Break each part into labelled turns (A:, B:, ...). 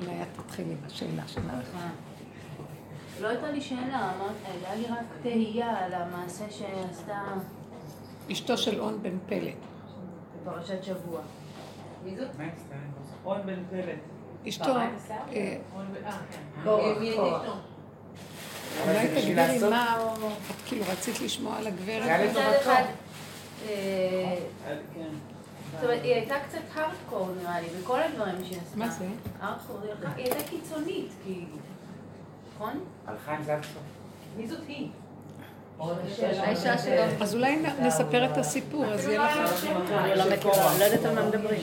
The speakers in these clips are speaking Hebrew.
A: היה תתחיל עם השאלה שלך.
B: לא הייתה לי שאלה, היה לי רק תהייה על המעשה שעשתה...
A: אשתו של און בן פלט.
B: בפרשת שבוע.
C: מי זאת? און בן פלט.
A: אשתו...
C: אה,
A: אה,
C: כן.
A: אולי תגדירי מה, את כאילו רצית לשמוע על הגברת?
B: זה היה לטובתו. אה,
C: כן.
B: זאת אומרת, היא הייתה קצת הארדקור נראה לי, בכל הדברים שהיא עשתה.
A: מה זה?
B: הארדקור, היא הייתה קיצונית, כאילו. נכון?
D: הלכה עם זה.
B: מי זאת היא?
A: אז אולי נספר את הסיפור, אז יהיה לך...
E: אני לא מכירה, לא יודעת על מה מדברים.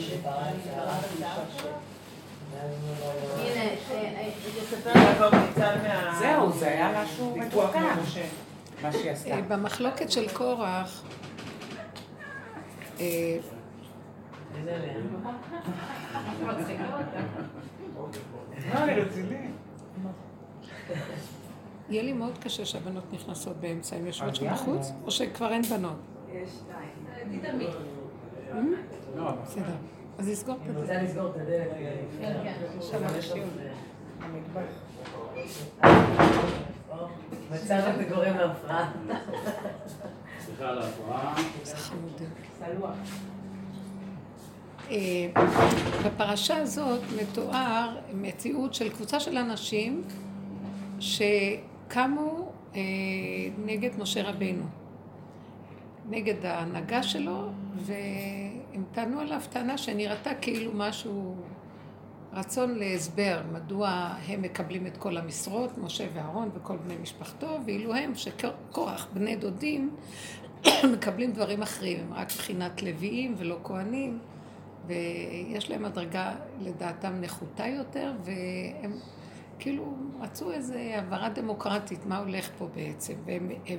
B: הנה, אה, אה.
D: זהו, זה היה משהו מתוקן. מה שהיא עשתה.
A: אה, במחלוקת של קורח, אה,
C: אני?
A: יהיה לי מאוד קשה שהבנות נכנסות באמצע, הן יושבות שם בחוץ, או שכבר אין בנות?
F: יש שתיים.
A: אה? בסדר. אז נסגור את
F: אני
A: זה.
F: רוצה לסגור את הדלת.
B: כן, כן.
A: שם אנשים.
F: מצב הזה גורם להפרעה.
G: סליחה על ההפרעה.
A: זה.
F: סלוח.
A: אה, בפרשה הזאת מתואר מציאות של קבוצה של אנשים שקמו אה, נגד משה רבנו, נגד ההנהגה שלו, והם טענו עליו טענה שנראתה כאילו משהו, רצון להסבר מדוע הם מקבלים את כל המשרות, משה ואהרון וכל בני משפחתו, ואילו הם, שקורח בני דודים, מקבלים דברים אחרים, הם רק מבחינת לוויים ולא כהנים. ויש להם הדרגה לדעתם נחותה יותר, והם כאילו רצו איזו העברה דמוקרטית, מה הולך פה בעצם. והם הם,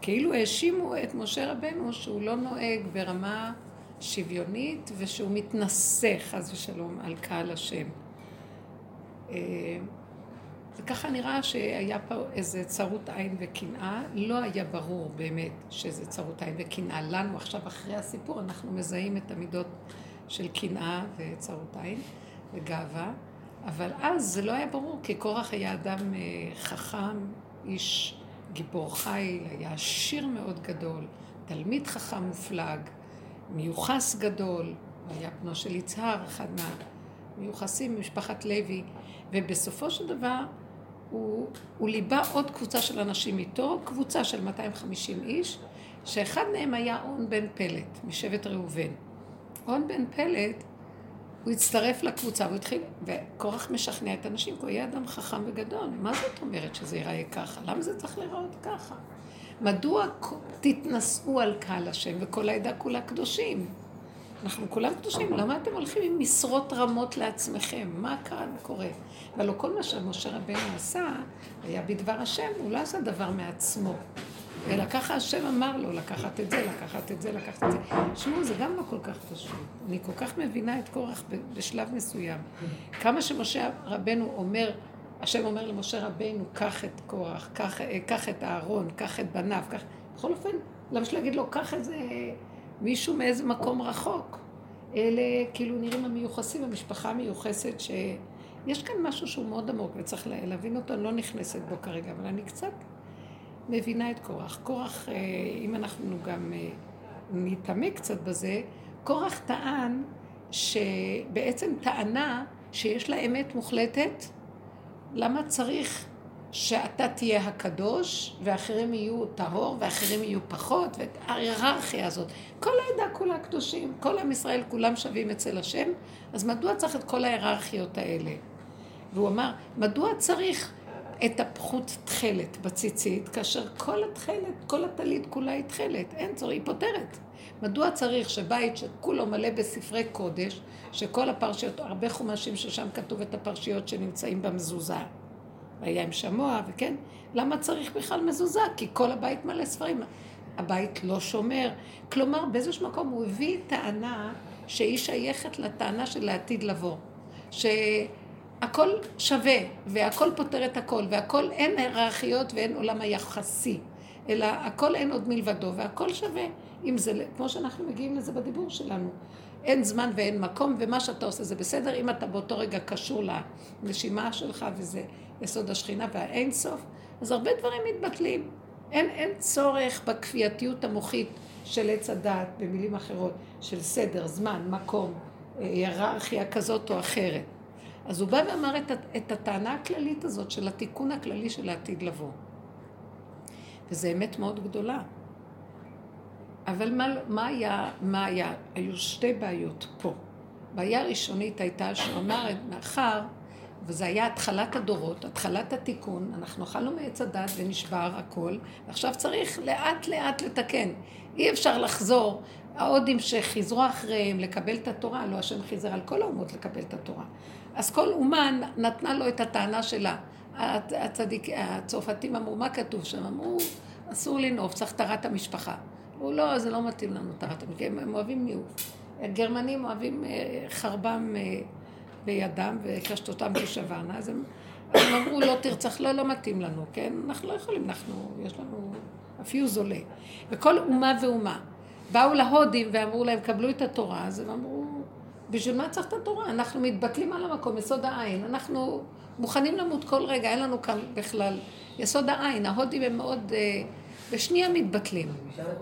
A: כאילו האשימו את משה רבנו שהוא לא נוהג ברמה שוויונית ושהוא מתנשא, חס ושלום, על קהל השם. אה, זה ככה נראה שהיה פה איזה צרות עין וקנאה, לא היה ברור באמת שזה צרות עין וקנאה. לנו עכשיו, אחרי הסיפור, אנחנו מזהים את המידות של קנאה וצרות עין וגאווה, אבל אז זה לא היה ברור, כי קורח היה אדם אה, חכם, איש גיבור חיל, היה עשיר מאוד גדול, תלמיד חכם מופלג, מיוחס גדול, היה בנו של יצהר, אחד מהמיוחסים ממשפחת לוי, ובסופו של דבר הוא, הוא ליבה עוד קבוצה של אנשים איתו, קבוצה של 250 איש, שאחד מהם היה און בן פלט, משבט ראובן. און בן פלט, הוא הצטרף לקבוצה, והוא התחיל, וקורח משכנע את האנשים, כי הוא היה אדם חכם וגדול. מה זאת אומרת שזה ייראה ככה? למה זה צריך להיראות ככה? מדוע תתנשאו על קהל השם וכל העדה כולה קדושים? אנחנו כולם קדושים, למה אתם הולכים עם משרות רמות לעצמכם? מה כאן קורה? ולא כל מה שמשה רבנו עשה, היה בדבר השם, הוא לא עשה דבר מעצמו. אלא ככה השם אמר לו לקחת את זה, לקחת את זה, לקחת את זה. תשמעו, זה גם לא כל כך פשוט. אני כל כך מבינה את קורח בשלב מסוים. כמה שמשה רבנו אומר, השם אומר למשה רבנו, קח את קורח, קח, קח את אהרון, קח את בניו, קח... בכל אופן, למה שלהגיד לו, קח איזה מישהו מאיזה מקום רחוק? אלה כאילו נראים המיוחסים, המשפחה המיוחסת, שיש כאן משהו שהוא מאוד עמוק וצריך להבין אותו, אני לא נכנסת בו כרגע, אבל אני קצת מבינה את קורח. קורח, אה, אם אנחנו גם אה, נתעמק קצת בזה, קורח טען שבעצם טענה שיש לה אמת מוחלטת, למה צריך שאתה תהיה הקדוש ואחרים יהיו טהור ואחרים יהיו פחות, וההיררכיה הזאת. כל העדה כולה קדושים, כל עם ישראל כולם שווים אצל השם, אז מדוע צריך את כל ההיררכיות האלה? והוא אמר, מדוע צריך את הפחות תכלת בציצית, כאשר כל התכלת, כל הטלית כולה היא תכלת, אין צורך, היא פותרת. מדוע צריך שבית שכולו מלא בספרי קודש, שכל הפרשיות, הרבה חומשים ששם כתוב את הפרשיות שנמצאים במזוזה, והיה עם שמוע, וכן, למה צריך בכלל מזוזה? כי כל הבית מלא ספרים. הבית לא שומר. כלומר, באיזשהו מקום הוא הביא טענה שהיא שייכת לטענה של העתיד לבוא. ש... הכל שווה, והכל פותר את הכל, והכל אין היררכיות ואין עולם היחסי, אלא הכל אין עוד מלבדו, והכל שווה. אם זה, כמו שאנחנו מגיעים לזה בדיבור שלנו. אין זמן ואין מקום, ומה שאתה עושה זה בסדר, אם אתה באותו רגע קשור לנשימה שלך, וזה יסוד השכינה והאין סוף, אז הרבה דברים מתבטלים. אין, אין צורך בכפייתיות המוחית של עץ הדעת, במילים אחרות, של סדר, זמן, מקום, אה, היררכיה כזאת או אחרת. אז הוא בא ואמר את, את הטענה הכללית הזאת של התיקון הכללי של העתיד לבוא. וזו אמת מאוד גדולה. אבל מה, מה, היה, מה היה? היו שתי בעיות פה. בעיה ראשונית הייתה שהוא אמר, מאחר, וזה היה התחלת הדורות, התחלת התיקון, אנחנו אכלנו מעץ הדת ונשבר הכל, ועכשיו צריך לאט לאט לתקן. אי אפשר לחזור, ההודים שחיזרו אחריהם לקבל את התורה, לא השם חיזר על כל האומות לקבל את התורה. אז כל אומה נתנה לו את הטענה שלה. הצדיק, הצרפתים אמרו, מה כתוב שם? אמרו, אסור לנעוף, צריך טהרת המשפחה. אמרו, לא, זה לא מתאים לנו טהרת המשפחה, הם אוהבים ניאוף. הגרמנים אוהבים אה, חרבם אה, בידם וקשתותם תשברנה, אז הם, הם אמרו, לא תרצח, לא, לא מתאים לנו, כן? אנחנו לא יכולים, אנחנו, יש לנו, הפיוז עולה. וכל אומה ואומה. באו להודים ואמרו להם, קבלו את התורה, אז הם אמרו, בשביל מה צריך את התורה? אנחנו מתבטלים על המקום, יסוד העין. אנחנו מוכנים למות כל רגע, אין לנו כאן בכלל יסוד העין. ההודים הם מאוד, אה, בשנייה מתבטלים.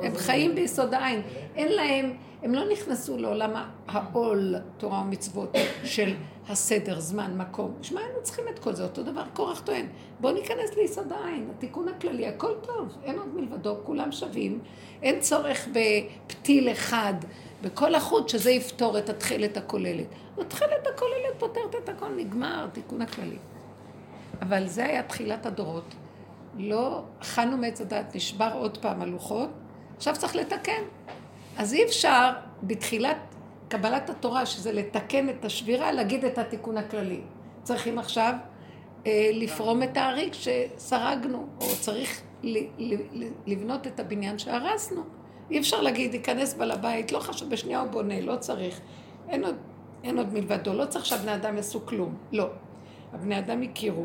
A: הם חיים ביסוד העין. אין להם, הם לא נכנסו לעולם העול, תורה ומצוות, של הסדר, זמן, מקום. בשביל היינו צריכים את כל זה? אותו דבר קורח טוען. בואו ניכנס ליסוד העין, התיקון הכללי, הכל טוב, אין עוד מלבדו, כולם שווים. אין צורך בפתיל אחד. בכל החוט שזה יפתור את התכלת הכוללת. התכלת הכוללת פותרת את הכל, נגמר, תיקון הכללי. אבל זה היה תחילת הדורות. לא אכלנו מעץ הדת, נשבר עוד פעם הלוחות, עכשיו צריך לתקן. אז אי אפשר בתחילת קבלת התורה, שזה לתקן את השבירה, להגיד את התיקון הכללי. צריכים עכשיו אה, לפרום את האריג שסרגנו, או צריך לבנות את הבניין שהרסנו. אי אפשר להגיד, ייכנס בעל הבית, לא חשוב, בשנייה הוא בונה, לא צריך. אין עוד, אין עוד מלבדו, לא צריך שהבני אדם יעשו כלום. לא. הבני אדם הכירו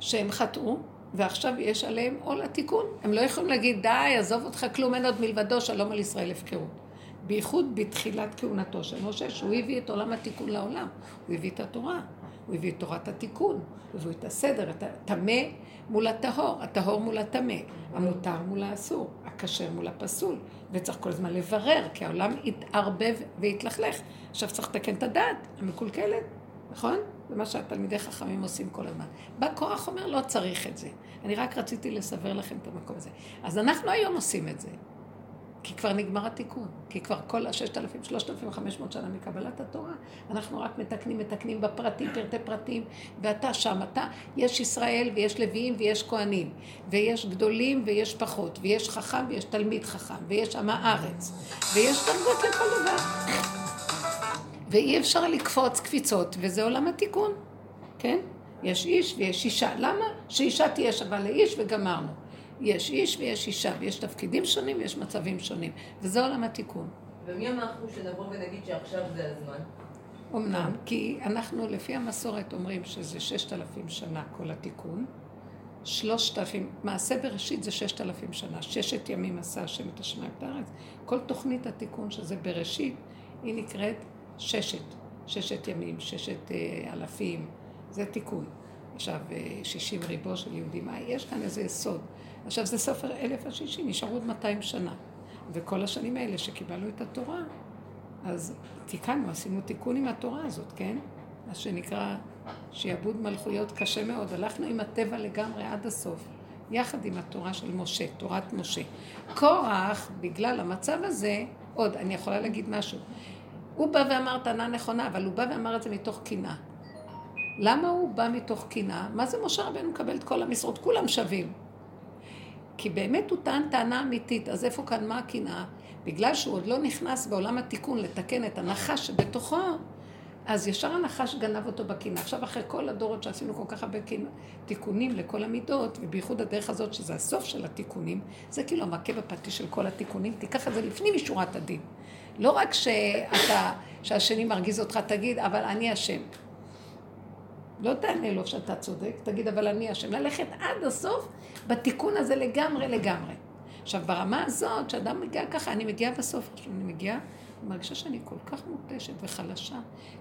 A: שהם חטאו, ועכשיו יש עליהם עול התיקון. הם לא יכולים להגיד, די, עזוב אותך כלום, אין עוד מלבדו, שלום על ישראל הפקרות. בייחוד בתחילת כהונתו של משה, שהוא הביא את עולם התיקון לעולם. הוא הביא את התורה, הוא הביא את תורת התיקון, הוא הביא את הסדר, את הטמא מול הטהור, הטהור מול הטמא, המותר מול האסור, הכשר מול הפסול, וצריך כל הזמן לברר, כי העולם יתערבב ויתלכלך. עכשיו צריך לתקן את הדעת המקולקלת, נכון? זה מה שהתלמידי חכמים עושים כל הזמן. בא כוח אומר, לא צריך את זה. אני רק רציתי לסבר לכם את המקום הזה. אז אנחנו היום עושים את זה. כי כבר נגמר התיקון, כי כבר כל ה-6,000, 3,500 שנה מקבלת התורה, אנחנו רק מתקנים, מתקנים בפרטים, פרטי פרטים, ואתה שם, אתה, יש ישראל ויש לוויים ויש כהנים, ויש גדולים ויש פחות, ויש חכם ויש תלמיד חכם, ויש עם הארץ, ויש דרגות לכל דבר. ואי אפשר לקפוץ קפיצות, וזה עולם התיקון, כן? יש איש ויש אישה. למה? שאישה תהיה שווה לאיש וגמרנו. יש איש ויש אישה, ויש תפקידים שונים ויש מצבים שונים, וזה עולם התיקון.
F: ומי אנחנו שנבוא ונגיד שעכשיו זה הזמן?
A: אמנם, כי אנחנו לפי המסורת אומרים שזה ששת אלפים שנה כל התיקון, שלושת אלפים, מעשה בראשית זה ששת אלפים שנה, ששת ימים עשה השם את השמיים את הארץ. כל תוכנית התיקון שזה בראשית, היא נקראת ששת, ששת ימים, ששת אה, אלפים, זה תיקון. עכשיו, אה, שישים ריבו של יהודים, יש כאן איזה יסוד. עכשיו זה ספר אלף השישי, נשארו עוד 200 שנה. וכל השנים האלה שקיבלנו את התורה, אז תיקנו, עשינו תיקון עם התורה הזאת, כן? מה שנקרא שיעבוד מלכויות קשה מאוד. הלכנו עם הטבע לגמרי עד הסוף, יחד עם התורה של משה, תורת משה. קורח, בגלל המצב הזה, עוד, אני יכולה להגיד משהו. הוא בא ואמר טענה נכונה, אבל הוא בא ואמר את זה מתוך קנאה. למה הוא בא מתוך קנאה? מה זה משה רבנו מקבל את כל המשרות? כולם שווים. כי באמת הוא טען טענה אמיתית, אז איפה כאן מה הקנאה? בגלל שהוא עוד לא נכנס בעולם התיקון לתקן את הנחש שבתוכו, אז ישר הנחש גנב אותו בקנאה. עכשיו, אחרי כל הדורות שעשינו כל כך הרבה תיקונים לכל המידות, ובייחוד הדרך הזאת, שזה הסוף של התיקונים, זה כאילו המכה בפטיש של כל התיקונים, תיקח את זה לפנים משורת הדין. לא רק שאתה, שהשני מרגיז אותך, תגיד, אבל אני אשם. לא תענה לו שאתה צודק, תגיד, אבל אני אשם. ללכת עד הסוף בתיקון הזה לגמרי לגמרי. עכשיו, ברמה הזאת, שאדם מגיע ככה, אני מגיעה בסוף, עכשיו אני מגיעה מרגישה שאני כל כך מותשת וחלשה.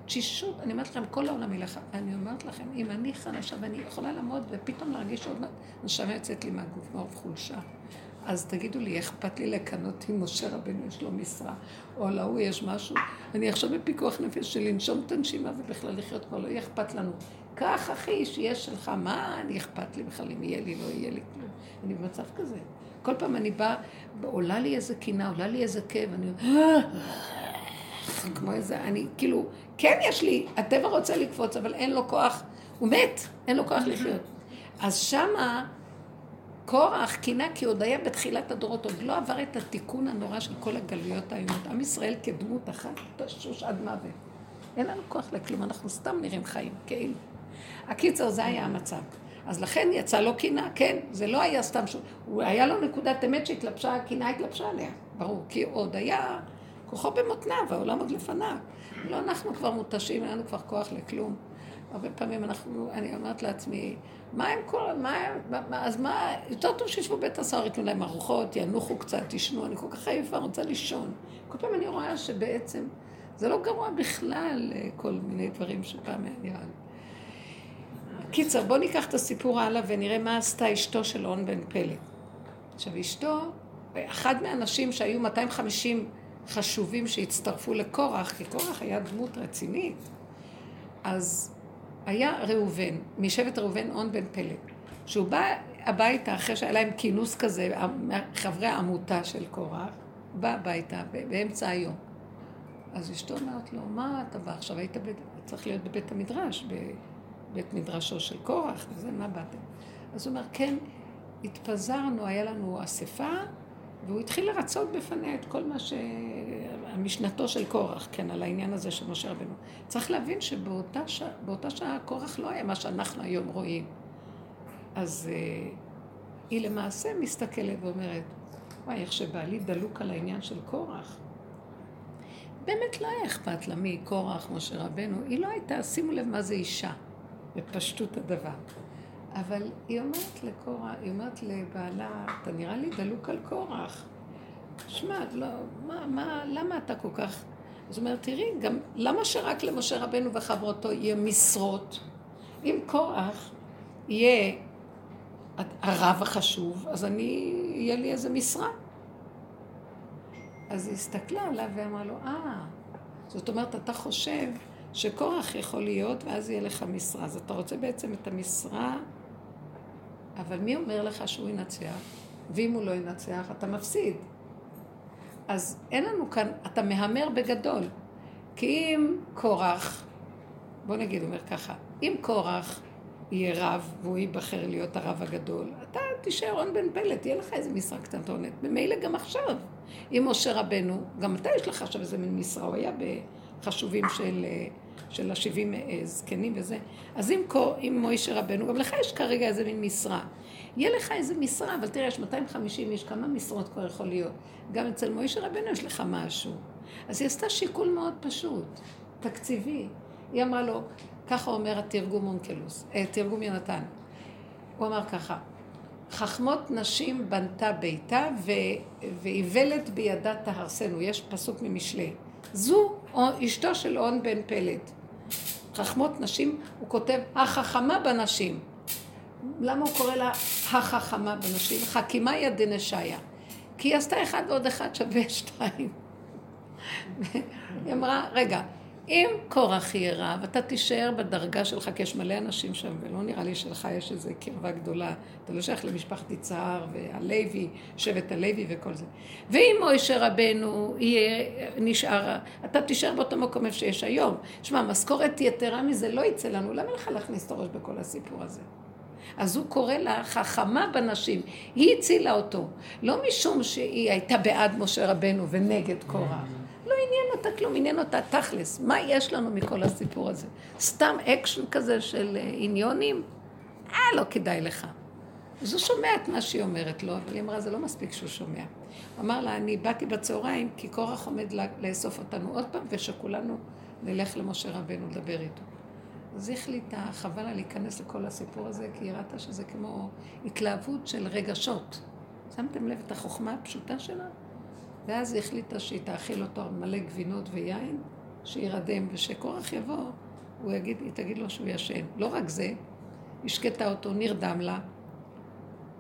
A: תשישות, אני אומרת לכם, כל העולם ילך. אני אומרת לכם, אם אני חלשה ואני יכולה לעמוד ופתאום להרגיש עוד מעט, נשמה יוצאת לי מהגוף מרוב חולשה. אז תגידו לי, אכפת לי לקנות אם משה רבנו יש לו משרה, או להוא יש משהו. אני עכשיו בפיקוח נפש של לנשום את הנשימה ובכלל לחיות כבר לא יהיה אכפת לנו. קח אחי, שיש שלך, מה אני אכפת לי בכלל אם יהיה לי, לא יהיה לי כלום. אני במצב כזה. כל פעם אני באה, עולה לי איזה קינה, עולה לי איזה כאב, אני כמו איזה, אני כאילו, כן יש לי, הטבע רוצה לקפוץ, אבל אין לו כוח, הוא מת, אין לו כוח לחיות. אז שמה קורח קינה כי עוד היה בתחילת הדורות, עוד לא עבר את התיקון הנורא של כל הגלויות האיומות. עם ישראל כדמות אחת, תשוש עד מוות. אין לנו כוח לכלום, אנחנו סתם נראים חיים, כאילו. הקיצר, זה היה המצב. אז לכן יצא לו קינה, כן, זה לא היה סתם שהוא, הוא היה לו נקודת אמת שהתלבשה, הקינה התלבשה עליה, ברור, כי עוד היה כוחו במותניו, העולם עוד לפניו. לא אנחנו כבר מותשים, אין לנו כבר כוח לכלום. הרבה פעמים אנחנו, אני אומרת לעצמי, מה הם כל, מה הם, מה, אז מה, יותר טוב שישבו בבית הסוהר, ייתנו להם ארוחות, ינוחו קצת, ישנו, אני כל כך עייפה, רוצה לישון. כל פעם אני רואה שבעצם זה לא גרוע בכלל אה, כל מיני דברים שפעם היה. קיצר, בואו ניקח את הסיפור הלאה ונראה מה עשתה אשתו של און בן פלט. עכשיו, אשתו, אחד מהאנשים שהיו 250 חשובים שהצטרפו לקורח, כי קורח היה דמות רצינית, אז היה ראובן, משבט ראובן און בן פלט. כשהוא בא הביתה, אחרי שהיה להם כינוס כזה, חברי העמותה של קורח, בא הביתה באמצע היום. אז אשתו אומרת לו, מה אתה בא עכשיו? היית בית, צריך להיות בבית המדרש, בבית מדרשו של קורח, וזה, מה באתם? אז הוא אומר, כן, התפזרנו, היה לנו אספה, והוא התחיל לרצות בפניה את כל מה ש... המשנתו של קורח, כן, על העניין הזה של משה רבנו. צריך להבין שבאותה שעה, שעה קורח לא היה מה שאנחנו היום רואים. אז uh, היא למעשה מסתכלת ואומרת, וואי, איך שבעלי דלוק על העניין של קורח. באמת לא היה אכפת לה מי קורח, משה רבנו. היא לא הייתה, שימו לב מה זה אישה, בפשטות הדבר. אבל היא אומרת לקורח, היא אומרת לבעלה, אתה נראה לי דלוק על קורח. שמע, לא, מה, מה, למה אתה כל כך... זאת אומרת, תראי, גם, למה שרק למשה רבנו וחברותו יהיה משרות? אם קורח יהיה הרב החשוב, אז אני, יהיה לי איזה משרה. אז היא הסתכלה עליו ואמרה לו, אה, זאת אומרת, אתה חושב שקורח יכול להיות, ואז יהיה לך משרה. אז אתה רוצה בעצם את המשרה, אבל מי אומר לך שהוא ינצח? ואם הוא לא ינצח, אתה מפסיד. אז אין לנו כאן, אתה מהמר בגדול. כי אם קורח, בוא נגיד, אומר ככה, אם קורח יהיה רב והוא ייבחר להיות הרב הגדול, אתה תישאר הון בן פלט, תהיה לך איזה משרה קטנטונת. ממילא גם עכשיו. אם משה רבנו, גם אתה יש לך עכשיו איזה מין משרה, הוא היה בחשובים של, של השבעים זקנים וזה. אז אם, אם מוישה רבנו, גם לך יש כרגע איזה מין משרה. יהיה לך איזה משרה, אבל תראה, יש 250 איש, כמה משרות כבר יכול להיות? גם אצל מוישה רבנו יש לך משהו. אז היא עשתה שיקול מאוד פשוט, תקציבי. היא אמרה לו, ככה אומר התרגום אונקלוס, אה, תרגום יונתן. הוא אמר ככה, חכמות נשים בנתה ביתה ואיוולת בידה תהרסנו. יש פסוק ממשלי. זו אשתו של און בן פלט. חכמות נשים, הוא כותב, החכמה בנשים. למה הוא קורא לה החכמה בנשים? חכימה יד דנשיה. כי היא עשתה אחד ועוד אחד שווה שתיים. היא אמרה, רגע, אם קורח יהיה רב, אתה תישאר בדרגה שלך, כי יש מלא אנשים שם, ולא נראה לי שלך יש איזו קרבה גדולה. אתה לא שייך למשפחת יצהר והלוי, שבט הלוי וכל זה. ואם מוישה רבנו יהיה, נשאר, אתה תישאר באותו מקום איפה שיש היום. שמע, משכורת יתרה מזה לא יצא לנו, למה לך להכניס את הראש בכל הסיפור הזה? אז הוא קורא לה חכמה בנשים. היא הצילה אותו. לא משום שהיא הייתה בעד משה רבנו ונגד קורח. עניין אותה כלום, עניין אותה תכלס. מה יש לנו מכל הסיפור הזה? סתם אקשן כזה של אה, עניינים? אה, לא כדאי לך. אז הוא שומע את מה שהיא אומרת לו, אבל היא אמרה, זה לא מספיק שהוא שומע. הוא אמר לה, אני באתי בצהריים כי קורח עומד לאסוף אותנו עוד פעם, ושכולנו נלך למשה רבנו לדבר איתו. אז היא החליטה, חבל לה להיכנס לכל הסיפור הזה, כי היא ראתה שזה כמו התלהבות של רגשות. שמתם לב את החוכמה הפשוטה שלה? ואז היא החליטה שהיא תאכיל אותו מלא גבינות ויין, שירדם, ושקורח יבוא, הוא יגיד, היא תגיד לו שהוא ישן. לא רק זה, השקטה אותו, נרדם לה.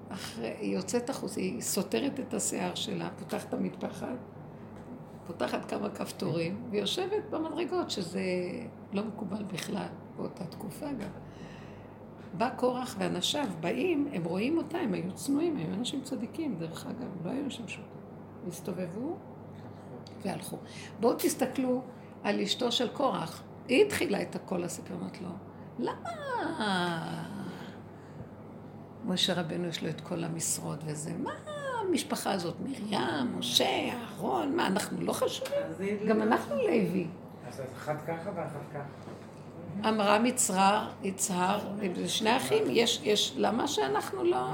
A: אחרי, היא יוצאת החוצה, היא סותרת את השיער שלה, פותחת את המטפחת, פותחת כמה כפתורים, ויושבת במדרגות, שזה לא מקובל בכלל, באותה תקופה גם. בא קורח ואנשיו באים, הם רואים אותה, הם היו צנועים, הם אנשים צדיקים, דרך אגב, לא היו אנשים שוטים. הסתובבו והלכו. בואו תסתכלו על אשתו של קורח. היא התחילה את הכל הסיפור, אמרת לו, למה משה רבנו יש לו את כל המשרות וזה? מה המשפחה הזאת? מרים, משה, אהרון, מה, אנחנו לא חשובים? גם אנחנו לוי.
D: אז אחת ככה ואחת ככה.
A: אמרה מצרר, יצהר, זה שני אחים, יש, יש, למה שאנחנו לא...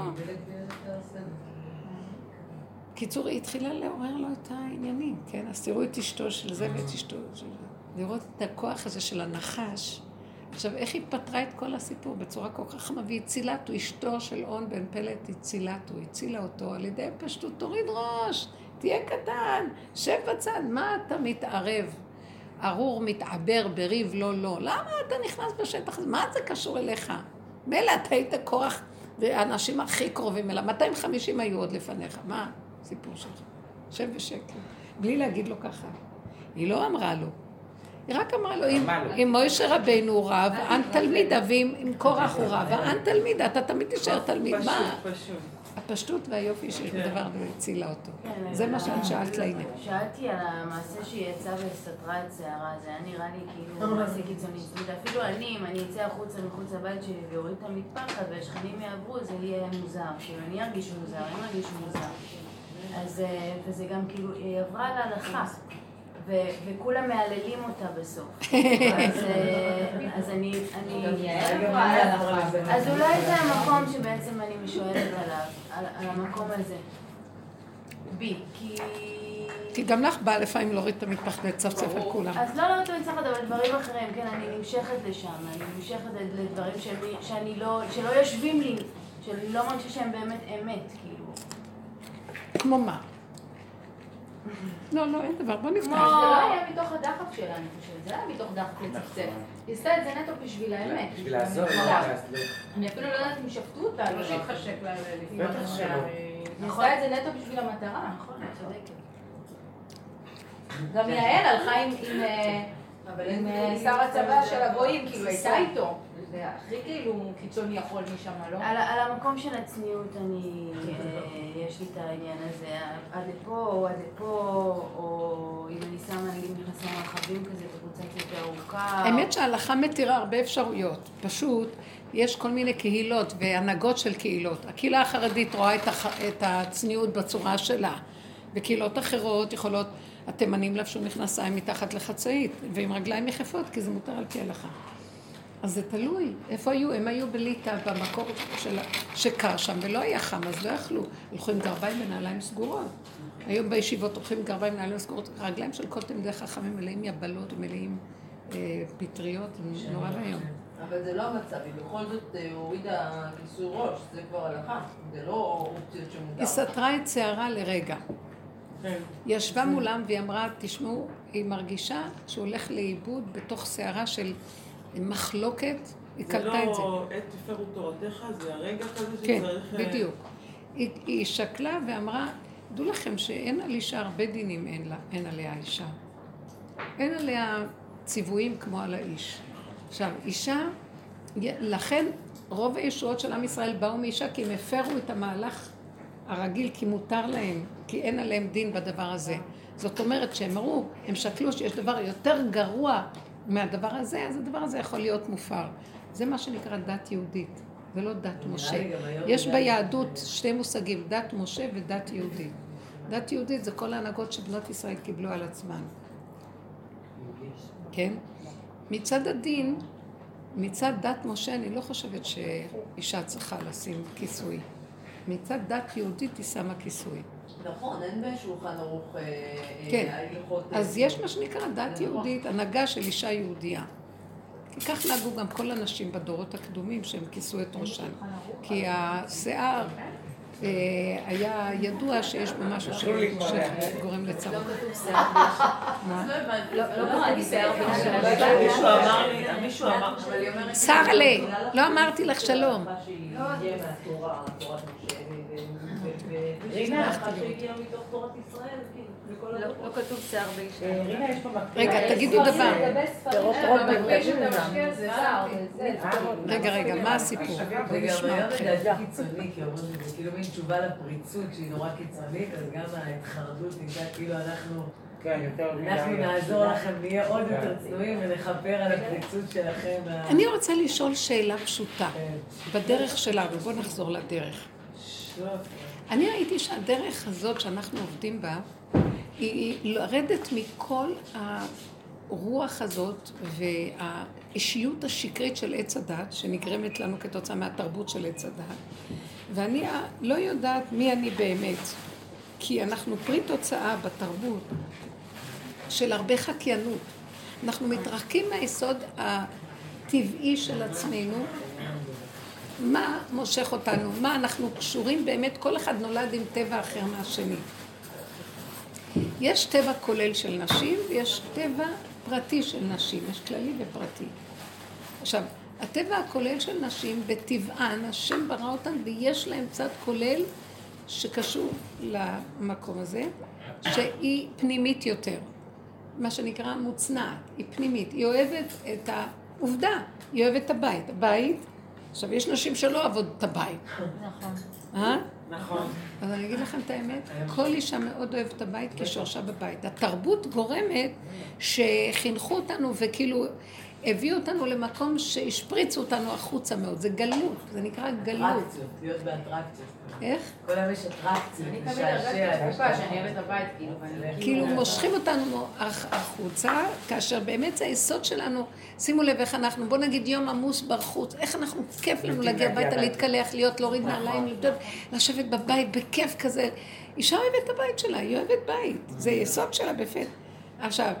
A: קיצור, היא התחילה לעורר לו את העניינים, כן? אז תראו את אשתו של זה ואת אשתו של זה. לראות את הכוח הזה של הנחש. עכשיו, איך היא פתרה את כל הסיפור בצורה כל כך חמה, והיא הצילה אותו, אשתו של און בן פלט הצילה אותו, הצילה אותו על ידי פשטות, תוריד ראש, תהיה קטן, שב בצד, מה אתה מתערב? ארור מתעבר בריב לא לא. למה אתה נכנס בשטח הזה? מה זה קשור אליך? מילא אתה היית כוח, והאנשים הכי קרובים אליו, 250 היו עוד לפניך, מה הסיפור שלך? שב בשקט, בלי להגיד לו ככה. היא לא אמרה לו. היא רק אמרה לו, אם, מוישה רבינו רב, אנ תלמידה, ואם אם קורח הוא רב, אנ תלמידה, אתה תמיד תישאר תלמיד. מה? הפשטות והיופי שיש
C: כן.
A: בדבר הזה הצילה אותו.
B: כן,
A: זה מה
B: אבל-
A: שאת שאלת לעניין.
B: שאלתי על המעשה שהיא יצאה וסתרה את שערה, זה היה נראה לי כאילו מעשה קיצוני. זאת אומרת, אפילו אני, אם אני אצא החוצה מחוץ לבית שלי ואוריד את המטפחת והשכנים יעברו, זה יהיה מוזר. כאילו, אני ארגיש מוזר, הם ירגישו מוזר. אז, אה, וזה גם כאילו, היא עברה להלכה. ו- וכולם מהללים אותה בסוף. אז, אה, אז אני... אני... אז אולי זה המקום שבעצם אני משואלת עליו, על, על המקום הזה. בי, כי...
A: כי גם לך בא לפעמים להוריד את המטפחת ולצפצף על כולם.
B: אז לא, לא את מצליחת, אבל דברים אחרים, כן, אני נמשכת לשם, אני נמשכת לדברים שאני, שאני לא, שלא יושבים לי, שאני לא מרגישה שהם באמת אמת, כאילו.
A: כמו מה? לא, לא, אין דבר, בוא נפתח.
H: זה לא היה מתוך הדחף שלה, אני חושבת, זה היה מתוך דחף לצפצף.
D: נכון.
H: היא עשתה את זה נטו בשביל האמת.
D: בשביל לעזור. לא לעזור.
H: אני אפילו לא יודעת אם שפטו אותה.
C: לא
H: לא
C: שהתחשק לה לפנות
D: בטח שלא.
H: היא עשתה את זה נטו בשביל המטרה.
B: נכון, את צודקת.
H: גם יעל הלכה עם- אה, אה, שר הצבא של הגויים, כאילו הייתה איתו. זה הכי כאילו קיצוני יכול משם, לא?
B: על, על המקום של הצניעות אני, אה, יש לי את העניין הזה, עד לפה או עד לפה, או אם אני שמה נגיד מכנסים רחבים כזה, בקבוצה קצת ארוכה.
A: האמת שההלכה מתירה הרבה אפשרויות. פשוט, יש כל מיני קהילות והנהגות של קהילות. הקהילה החרדית רואה את, הח... את הצניעות בצורה שלה. וקהילות אחרות יכולות, התימנים לבשו מכנסיים מתחת לחצאית, ועם רגליים יחפות, כי זה מותר על פי ההלכה. אז זה תלוי, איפה היו? הם היו בליטא, במקור של... שקר שם, ולא היה חם, אז לא יכלו. הלכו עם גרביים ונעליים סגורות. היום בישיבות הולכים עם גרביים ונעליים סגורות, רגליים של כל תלמידי חכמים מלאים יבלות ומלאים אה, פטריות, זה נורא ואיום.
F: אבל זה לא המצב, היא בכל זאת אה, הורידה כיסוי ראש, זה כבר הלכה, זה לא אופציות שמותר.
A: היא סתרה את שערה לרגע.
C: כן.
A: היא ישבה מולם והיא אמרה, תשמעו, היא מרגישה שהוא הולך לאיבוד בתוך שערה של מחלוקת, היא
C: זה
A: קלטה את זה.
C: לא עת תפרו תורתך, זה הרגע כזה
A: כן,
C: שצריך... אה,
A: בדיוק. היא, היא שקלה ואמרה, דעו לכם שאין על אישה הרבה דינים, אין, לה, אין עליה אישה. אין עליה ציוויים כמו על האיש. עכשיו, אישה, לכן רוב הישועות של עם ישראל באו מאישה כי הם הפרו את המהלך הרגיל, כי מותר להם, כי אין עליהם דין בדבר הזה. זאת אומרת שהם אמרו, הם שקלו שיש דבר יותר גרוע מהדבר הזה, אז הדבר הזה יכול להיות מופר. זה מה שנקרא דת יהודית, ולא דת משה. יש ביהדות שתי מושגים, דת משה ודת יהודית. דת יהודית זה כל ההנהגות שבנות ישראל קיבלו על עצמן. כן? מצד הדין, מצד דת משה, אני לא חושבת שאישה צריכה לשים כיסוי. מצד דת יהודית היא שמה כיסוי.
F: נכון, אין בשולחן ערוך אה, אה,
A: כן.
F: ההלכות... אה,
A: אז יש מה שנקרא דת
F: נכון.
A: יהודית, הנהגה של אישה יהודייה. כי כך נהגו גם כל הנשים בדורות הקדומים שהם כיסו את ראשן. כי השיער אה, היה ידוע שיש בו משהו. שגורם לצרות. מה?
H: לא
F: היא אומרת...
A: שרלה, לא אמרתי לך שלום.
F: כאילו,
H: לא. לא
D: מקום.
A: רגע, תגידו דבר.
H: אה,
E: תגידו
H: זה שיער, זה-
A: רגע, רגע, מה הסיפור? אתכם.
F: לדעתי קיצוני, כי אומרים שזה כאילו מין תשובה לפריצות שהיא נורא קיצונית, אז גם ההתחרדות נקרא כאילו אנחנו
D: כן, יותר.
F: אנחנו נעזור לכם, נהיה עוד יותר צנועים ונכפר על הפריצות שלכם.
A: אני רוצה לשאול שאלה פשוטה,
F: כן.
A: בדרך שלנו, בואו נחזור לדרך. אני ראיתי שהדרך הזאת שאנחנו עובדים בה, היא לרדת מכל הרוח הזאת והאישיות השקרית של עץ הדת, שנגרמת לנו כתוצאה מהתרבות של עץ הדת, ואני לא יודעת מי אני באמת, כי אנחנו פרי תוצאה בתרבות של הרבה חקיינות. אנחנו מתרחקים מהיסוד הטבעי של עצמנו, מה מושך אותנו, מה אנחנו קשורים באמת, כל אחד נולד עם טבע אחר מהשני. יש טבע כולל של נשים ויש טבע פרטי של נשים, יש כללי ופרטי. עכשיו, הטבע הכולל של נשים, בטבען, השם ברא אותן ויש להם צד כולל שקשור למקום הזה, שהיא פנימית יותר. מה שנקרא מוצנעת, היא פנימית, היא אוהבת את העובדה, היא אוהבת את הבית. הבית, עכשיו יש נשים שלא אוהבות את הבית,
H: נכון.
A: אה?
C: נכון.
A: אז אני אגיד לכם את האמת, כל אישה מאוד אוהבת את הבית כי שורשה בבית. התרבות גורמת שחינכו אותנו וכאילו הביאו אותנו למקום שהשפריצו אותנו החוצה מאוד. זה גלות, זה נקרא גלות.
F: אטרקציות, להיות באטרקציות.
A: איך?
F: כל היום יש אטרקציות,
H: אני תמיד הרגשתי
F: משעשע.
H: בתקופה שאני אוהבת את הבית, כאילו, ואני
A: כאילו מושכים אותנו הח- החוצה, כאשר באמת זה היסוד שלנו. שימו לב איך אנחנו, בוא נגיד יום עמוס בחוץ, איך אנחנו, כיף לנו להגיע הביתה. להתקלח, להיות, להוריד
D: נכון.
A: נעליים, לבדוק, לשבת בבית בכיף כזה. אישה אוהבת את הבית שלה, היא אוהבת בית, זה יסוד שלה בפת. עכשיו,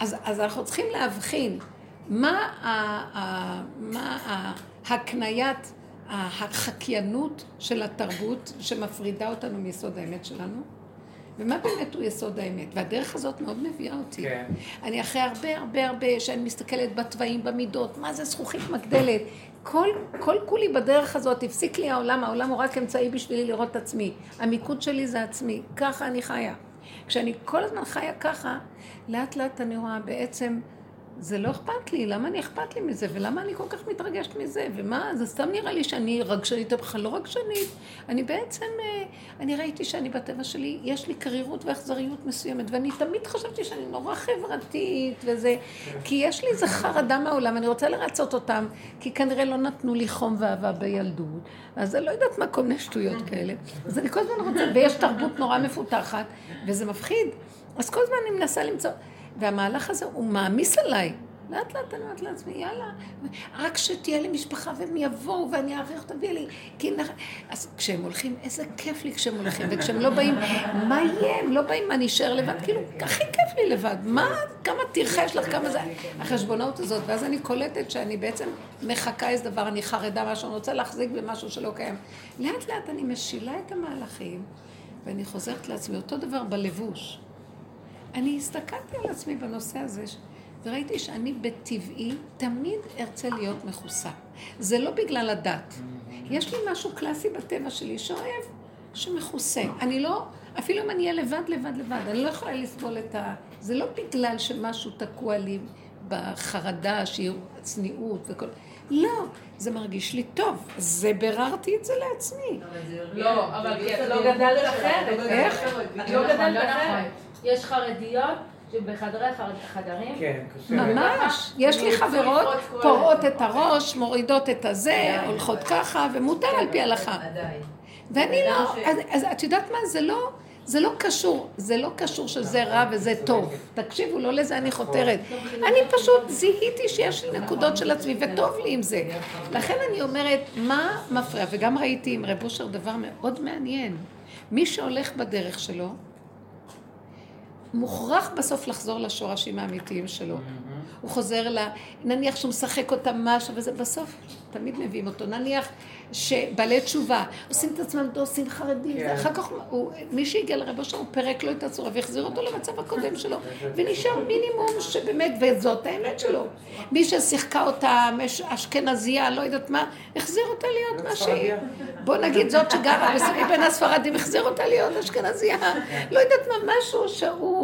A: אז, אז אנחנו צריכים להבחין מה, ה, ה, מה ההקניית, החקיינות של התרבות שמפרידה אותנו מיסוד האמת שלנו, ומה באמת הוא יסוד האמת. והדרך הזאת מאוד מביאה אותי.
D: כן.
A: אני אחרי הרבה הרבה הרבה, שאני מסתכלת בתוואים, במידות, מה זה זכוכית מגדלת. כל, כל כולי בדרך הזאת, הפסיק לי העולם, העולם הוא רק אמצעי בשבילי לראות את עצמי. המיקוד שלי זה עצמי, ככה אני חיה. כשאני כל הזמן חיה ככה, לאט לאט אני רואה בעצם, זה לא אכפת לי, למה אני אכפת לי מזה, ולמה אני כל כך מתרגשת מזה, ומה, זה סתם נראה לי שאני רגשנית, אבל בכלל לא רגשנית. אני בעצם, אה, אני ראיתי שאני בטבע שלי, יש לי קרירות ואכזריות מסוימת, ואני תמיד חשבתי שאני נורא חברתית, וזה, כי יש לי איזה חרדה מהעולם, אני רוצה לרצות אותם, כי כנראה לא נתנו לי חום ואהבה בילדות, אז אני לא יודעת מה כל מיני שטויות כאלה. אז אני כל הזמן רוצה, ויש תרבות נורא מפותחת, וזה מפחיד. אז כל הזמן אני מנסה למצוא, והמהלך הזה הוא מעמיס עליי. לאט לאט אני אומרת לעצמי, יאללה, רק שתהיה לי משפחה והם יבואו ואני אעריך ויהיה לי... כי נח... אז כשהם הולכים, איזה כיף לי כשהם הולכים, וכשהם לא באים, מה יהיה? הם לא באים, מה, אני אשאר לבד? כאילו, הכי כיף לי לבד. מה, כמה טרחה יש לך, כמה זה... החשבונאות הזאת, ואז אני קולטת שאני בעצם מחקה איזה דבר, אני חרדה משהו, אני רוצה להחזיק במשהו שלא קיים. לאט לאט אני משילה את המהלכים, ואני חוזרת לעצמי, אותו דבר בלבוש. אני הסתכלתי על עצמי בנושא הזה, וראיתי שאני בטבעי תמיד ארצה להיות מכוסה. זה לא בגלל הדת. יש לי משהו קלאסי בטבע שלי שאוהב, שמכוסה. אני לא, אפילו אם אני אהיה לבד, לבד, לבד, אני לא יכולה לסבול את ה... זה לא בגלל שמשהו תקוע לי בחרדה, שהיא צניעות וכל... לא, זה מרגיש לי טוב. זה ביררתי את זה לעצמי.
H: לא, אבל כי את לא גדלת אחרת.
A: איך?
H: את לא גדלת אחרת. יש חרדיות שבחדרי חד- חדרים,
D: כן, קשה.
A: ממש. יש לי חברות פורעות את הראש, מורידות את הזה, הולכות ככה, ומותר על פי הלכה.
F: עדיין.
A: ואני לא, אז, אז את יודעת מה? זה לא, זה לא קשור, זה לא קשור שזה רע וזה טוב. תקשיבו, לא לזה אני חותרת. אני פשוט זיהיתי שיש לי נקודות של עצמי, וטוב לי עם זה. לכן אני אומרת, מה מפריע? וגם ראיתי עם רב אושר דבר מאוד מעניין. מי שהולך בדרך שלו, מוכרח בסוף לחזור לשורשים האמיתיים שלו. הוא חוזר ל... נניח שהוא משחק אותה משהו וזה, בסוף תמיד מביאים אותו. נניח שבעלי תשובה עושים את עצמם דוסים חרדים,
D: כן.
A: אחר כך הוא, מי שהגיע לרב אושר הוא פירק לו את הצורה והחזיר אותו למצב הקודם שלו, ונשאר מינימום שבאמת, וזאת האמת שלו. מי ששיחקה אותה אשכנזייה, לא יודעת מה, החזיר אותה להיות מה שהיא. בוא נגיד זאת שגרה בסביב בין הספרדים, החזיר אותה להיות אשכנזייה. לא יודעת מה, משהו שהוא...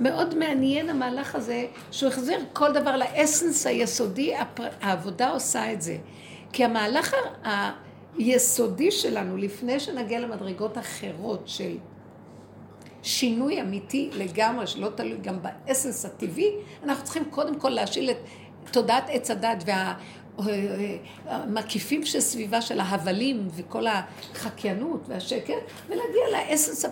A: מאוד מעניין המהלך הזה, שהוא החזיר כל דבר לאסנס היסודי, הפר- העבודה עושה את זה. כי המהלך היסודי שלנו, לפני שנגיע למדרגות אחרות של שינוי אמיתי לגמרי, שלא תלוי גם באסנס הטבעי, אנחנו צריכים קודם כל להשיל את תודעת עץ הדת והמקיפים שסביבה של ההבלים וכל החקיינות והשקר, ולהגיע לאסנס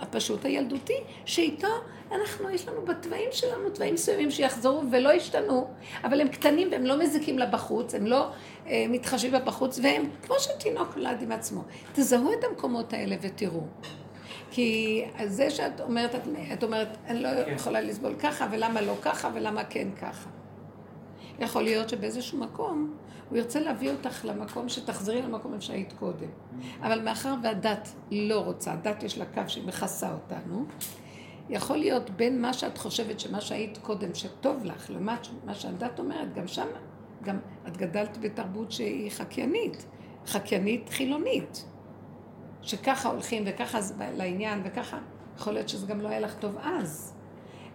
A: הפשוט הילדותי, שאיתו אנחנו, יש לנו בתוואים שלנו תוואים מסוימים שיחזרו ולא ישתנו, אבל הם קטנים והם לא מזיקים לה בחוץ, הם לא אה, מתחשבים בה בחוץ, והם כמו שתינוק נולד עם עצמו. תזהו את המקומות האלה ותראו. כי זה שאת אומרת, את, את אומרת, אני לא יכולה לסבול ככה, ולמה לא ככה, ולמה כן ככה. יכול להיות שבאיזשהו מקום, הוא ירצה להביא אותך למקום שתחזרי למקום איפה שהיית קודם. אבל מאחר והדת לא רוצה, הדת יש לה קו שהיא מכסה אותנו, יכול להיות בין מה שאת חושבת שמה שהיית קודם, שטוב לך, לעומת מה שהדת אומרת, גם שם, גם את גדלת בתרבות שהיא חקיינית, חקיינית חילונית. שככה הולכים וככה זה לעניין וככה, יכול להיות שזה גם לא היה לך טוב אז.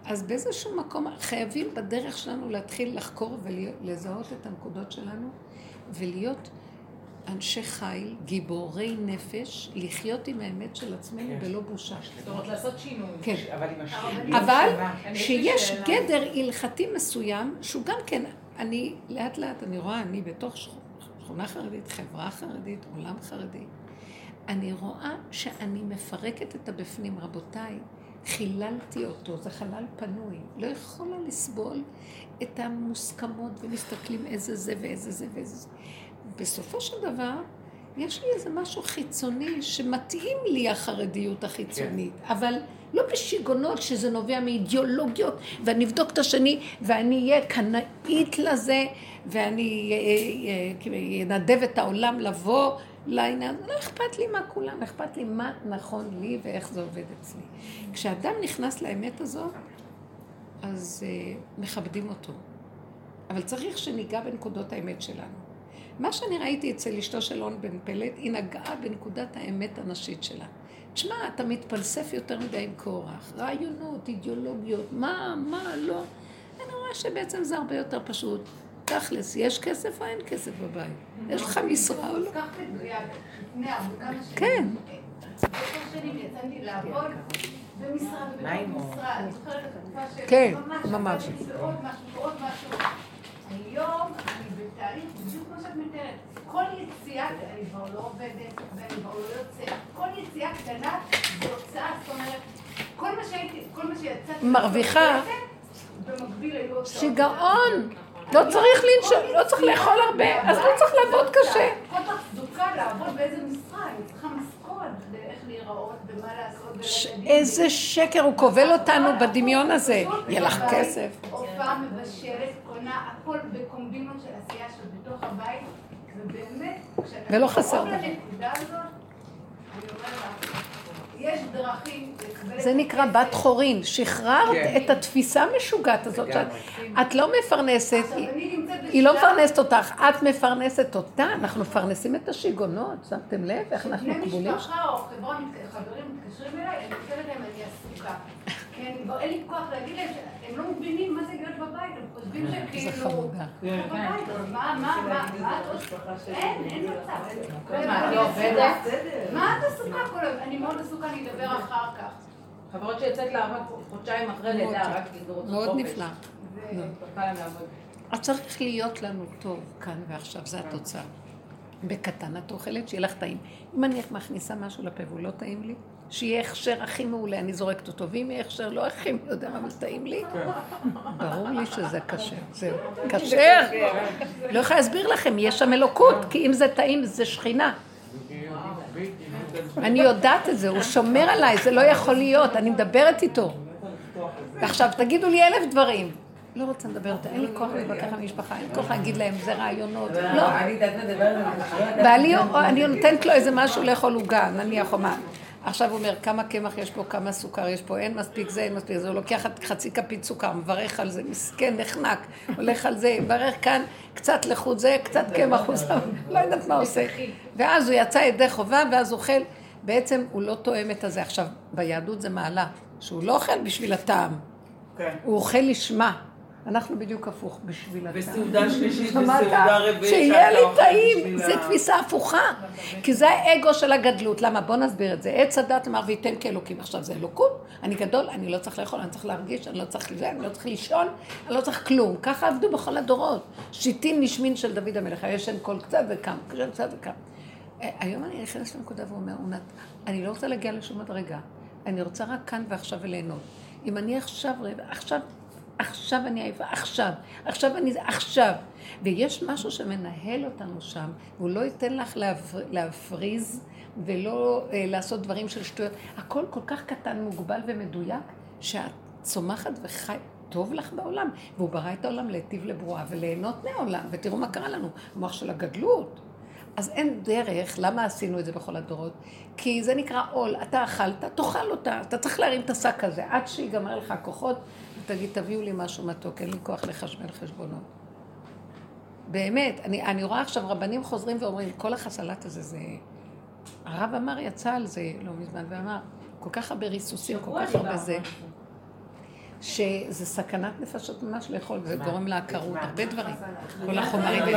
A: אז באיזשהו מקום חייבים בדרך שלנו להתחיל לחקור ולזהות את הנקודות שלנו ולהיות אנשי חיל, גיבורי נפש, לחיות עם האמת של עצמנו
D: כן.
A: בלא בושה.
F: זאת אומרת, לעשות שינוי.
A: כן.
D: אבל
A: שיש. גדר הלכתי מסוים, שהוא גם כן, אני לאט לאט, אני רואה, אני בתוך שכ- שכונה חרדית, חברה חרדית, עולם חרדי, אני רואה שאני מפרקת את הבפנים, רבותיי, חיללתי אותו, זה חלל פנוי, לא יכולה לסבול את המוסכמות ומסתכלים איזה זה ואיזה זה ואיזה זה. בסופו של דבר, יש לי איזה משהו חיצוני שמתאים לי החרדיות החיצונית, אבל לא בשיגעונות שזה נובע מאידיאולוגיות, ואני אבדוק את השני, ואני אהיה קנאית לזה, ואני אה, אה, אה, אנדב את העולם לבוא לעניין, לא אכפת לי מה כולם, אכפת לי מה נכון לי ואיך זה עובד אצלי. כשאדם נכנס לאמת הזו, אז מכבדים אותו. אבל צריך שניגע בנקודות האמת שלנו. מה שאני ראיתי אצל אשתו של און בן פלט, היא נגעה בנקודת האמת הנשית שלה. תשמע, אתה מתפלסף יותר מדי עם קורח, רעיונות, אידיאולוגיות, מה, מה, לא. אני רואה שבעצם זה הרבה יותר פשוט. תכלס, יש כסף או אין כסף בבית? יש לך משרה או לא?
I: כך מדויק, לפני שנים.
A: כן.
I: עשר שנים יצאתי לעבוד במשרד,
D: מים או-
I: במשרד. אני זוכרת את התקופה של...
A: כן,
I: ממש,
A: ממש.
I: עבדתי בעוד משהו, בעוד משהו. היום אני בתהליך בדיוק כמו שאת מתארת. כל יציאה, אני כבר לא עובדת ואני כבר לא יוצאת. כל יציאה קטנה זה הוצאה, זאת אומרת, כל מה שהייתי, כל מה שיצאתי...
A: מרוויחה.
I: במקביל היו הוצאות.
A: שיגעון. לא צריך לנשום, לא צריך לאכול הרבה, אז לא צריך לעבוד קשה.
I: כל תחזוקה לעבוד באיזה משרה, אני צריכה משכורת איך להיראות ומה לעשות.
A: איזה שקר, הוא כובל אותנו בדמיון הזה. יהיה לך כסף.
I: הופעה מבשלת, קונה, הכל בקומבינות של עשייה של בתוך הבית, ובאמת,
A: ולא חסר דבר. זה נקרא. בת חורין. שחררת
D: כן.
A: את התפיסה המשוגעת הזאת. שאת- את לא מפרנסת, היא לא מפרנסת אותך, את מפרנסת אותה. אנחנו מפרנסים את השיגעונות. שמתם לב איך אנחנו כבולים?
I: משפחה או חברה, חברים מתקשרים אליי, אני כותבת להם אני עסוקה. כי אני כבר אין לי כוח להגיד להם שהם לא מבינים מה זה להיות בבית, הם חושבים שהם
A: איזה
I: כאילו...
A: חמודה.
I: הם בבית, אז מה, מה, מה, מה את עושה? אין, אין מצב. אין-
F: מה, את לא עובדת?
I: מה את עסוקה כל הזמן? אני מאוד עסוקה, אני אדבר אחר כך.
F: חברות שיוצאת לעבוד חודשיים אחרי לידה. רק רוצה
A: מאוד. נפלא. אז צריך להיות לנו טוב כאן ועכשיו, זה התוצאה. בקטן את אוכלת, שיהיה לך טעים. אם אני מכניסה משהו לפה והוא לא טעים לי, שיהיה הכשר הכי מעולה, אני זורקת אותו, ואם יהיה הכשר לא הכי מי יודע מה, אבל טעים לי, ברור לי שזה כשר. זהו, כשר. לא יכולה להסביר לכם, יש שם אלוקות, כי אם זה טעים זה שכינה. אני יודעת את זה, הוא שומר עליי, זה לא יכול להיות, אני מדברת איתו. ועכשיו, תגידו לי אלף דברים. לא רוצה לדבר יותר, אין לי כוח להתווכח עם המשפחה, אין לי כוח להגיד להם, זה רעיונות. לא.
D: זה.
A: ואני אני נותנת לו איזה משהו לאכול עוגה, נניח או מה. עכשיו הוא אומר, כמה קמח יש פה, כמה סוכר יש פה, אין מספיק זה, אין מספיק זה, הוא לוקח חצי כפית סוכר, מברך על זה, מסכן, נחנק, הולך על זה, מברך כאן, קצת לחוט זה, קצת קמח, הוא שם, לא יודעת מה עושה. ואז הוא יצא ידי חובה, ואז אוכל, בעצם הוא לא תואם את הזה. עכשיו, ביהדות זה מעלה, שהוא לא אוכל בשביל הטעם,
C: כן.
A: הוא אוכל לשמה. אנחנו בדיוק הפוך בשביל הטעם.
C: וסעודה שלישית
A: שמעת?
C: וסעודה רביעית.
A: שיהיה לי טעים, זה
C: ה-
A: תפיסה הפוכה. כי זה האגו של הגדלות. למה? בוא נסביר את זה. עץ הדת אמר וייתן כאלוקים. עכשיו זה אלוקות, אני גדול, אני לא צריך לאכול, אני צריך להרגיש, אני לא צריך לזה, אני לא צריך לישון, אני לא צריך כלום. ככה עבדו בכל הדורות. שיטין משמין של דוד המלך, הישן קול קצת וקם, קצת וקם. אה, היום אני נכנסת לנקודה ואומר, אני לא רוצה להגיע לשום מדרגה. אני רוצה רק כאן ועכשיו וליהנות. אם אני עכשיו, עכשיו, עכשיו אני עייפה, עכשיו, עכשיו אני, עכשיו. ויש משהו שמנהל אותנו שם, והוא לא ייתן לך להפר, להפריז ולא אה, לעשות דברים של שטויות. הכל כל כך קטן, מוגבל ומדויק, שאת צומחת וחי... טוב לך בעולם, והוא ברא את העולם להיטיב לברואה וליהנות מהעולם, ותראו מה קרה לנו, המוח של הגדלות. אז אין דרך, למה עשינו את זה בכל הדורות? כי זה נקרא עול, אתה אכלת, תאכל אותה, אתה צריך להרים את השק הזה, עד שיגמר לך הכוחות, ותגיד, תביאו לי משהו מתוק, אין לי כוח לחשבן חשבונות. באמת, אני, אני רואה עכשיו רבנים חוזרים ואומרים, כל החסלת הזה זה... הרב אמר, יצא על זה לא מזמן, ואמר, כל כך הרבה ריסוסים, כל כך הרבה זה, שזה סכנת נפשות ממש לאכול, זה גורם לעקרות, הרבה דברים, כל החומרים.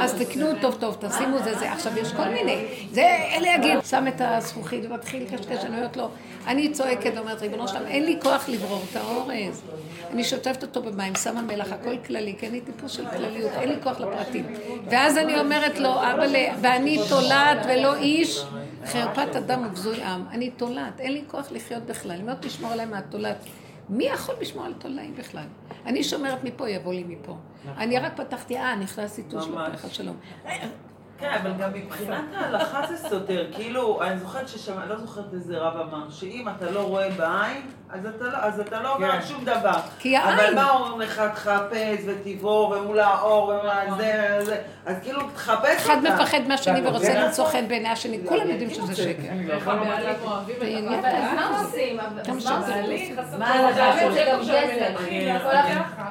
A: אז תקנו טוב טוב, תשימו זה זה. עכשיו, יש כל מיני. זה, אלה יגיד, שם את הזכוכית ומתחיל לקשקש, אני אומרת לו, אני צועקת ואומרת, ריבונו שלם, אין לי כוח לברור את האורז. אני שוטפת אותו במים, שמה מלח, הכל כללי, כי אני טיפוס של כלליות, אין לי כוח לפרטים. ואז אני אומרת לו, אבל, ואני תולעת ולא איש, חרפת אדם ובזוי עם. אני תולעת, אין לי כוח לחיות בכלל. אני אומרת לשמור עליהם מהתולעת. מי יכול לשמור על תולעים בכלל? אני שומרת מפה, יבוא לי מפה. אני רק פתחתי, אה, נכנס איתו שלום, שלום.
C: כן, אבל גם מבחינת ההלכה זה סותר. כאילו, אני זוכרת ששמע, לא זוכרת איזה רב אמר, שאם אתה לא רואה בעין, אז אתה לא, אז אתה לא אומר
D: כן.
C: שום דבר.
A: כי
C: אבל
A: העין.
C: מה אומרים לך, תחפש ותבור ומול האור ומול זה וזה, אז כאילו, תחפש אותה.
A: אחד מפחד מהשני
D: אתה
A: ורוצה? למצוא חן בעיני השני, כולם יודעים שזה שקר.
D: אני לא
B: אבל אז מה עושים? אז מה
A: לא
B: עושים? מה הלכה זה גם גזל.
C: אני-
B: כל
C: אני-
B: ה-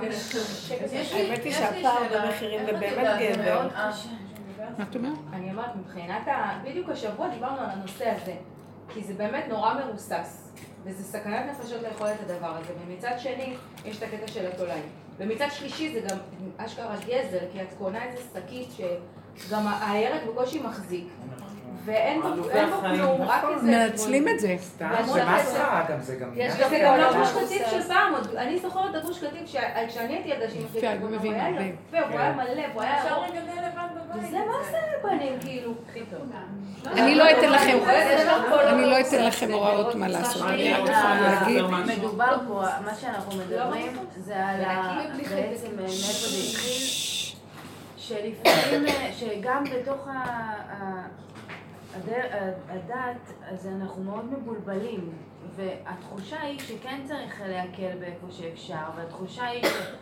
B: יש לי-
E: האמת היא שהפער. במחירים זה באמת גבר.
A: מה את אומרת?
H: אני אומרת, מבחינת ה... בדיוק השבוע דיברנו על הנושא הזה, כי זה באמת נורא מרוסס, וזה סכנת נפשות לאכול את הדבר הזה, ומצד שני, יש את הקטע של התולעים. ומצד שלישי זה גם אשכרה גזל, כי את קונה איזה שקית שגם הירק בקושי מחזיק, ואין בו. כלום, רק איזה...
A: מנצלים את זה.
D: סתם, זה מסחרה גם, זה גם...
H: יש
D: עניין
H: וזה
D: של-
H: גם לא גוש קטיף של פעם, אני זוכרת את הגוש קטיף כשאני הייתי ילדה שהיא
A: כן,
H: מחליטה, הוא היה. יפה, הוא היה מלא, הוא היה
B: אפשר לגדל לבד בבית.
H: וזה מה עושה לפנים, כאילו.
A: אני לא אתן לכם, אני לא אתן לכם הוראות מה לעשות. אני רק יכולה להגיד,
B: מדובר פה, מה שאנחנו מדברים זה על. בעצם מאיפה זה התחיל, שלפעמים, שגם בתוך ה- הדת, אז אנחנו מאוד מבולבלים, והתחושה היא שכן צריך להקל באיפה שאפשר, והתחושה היא ש...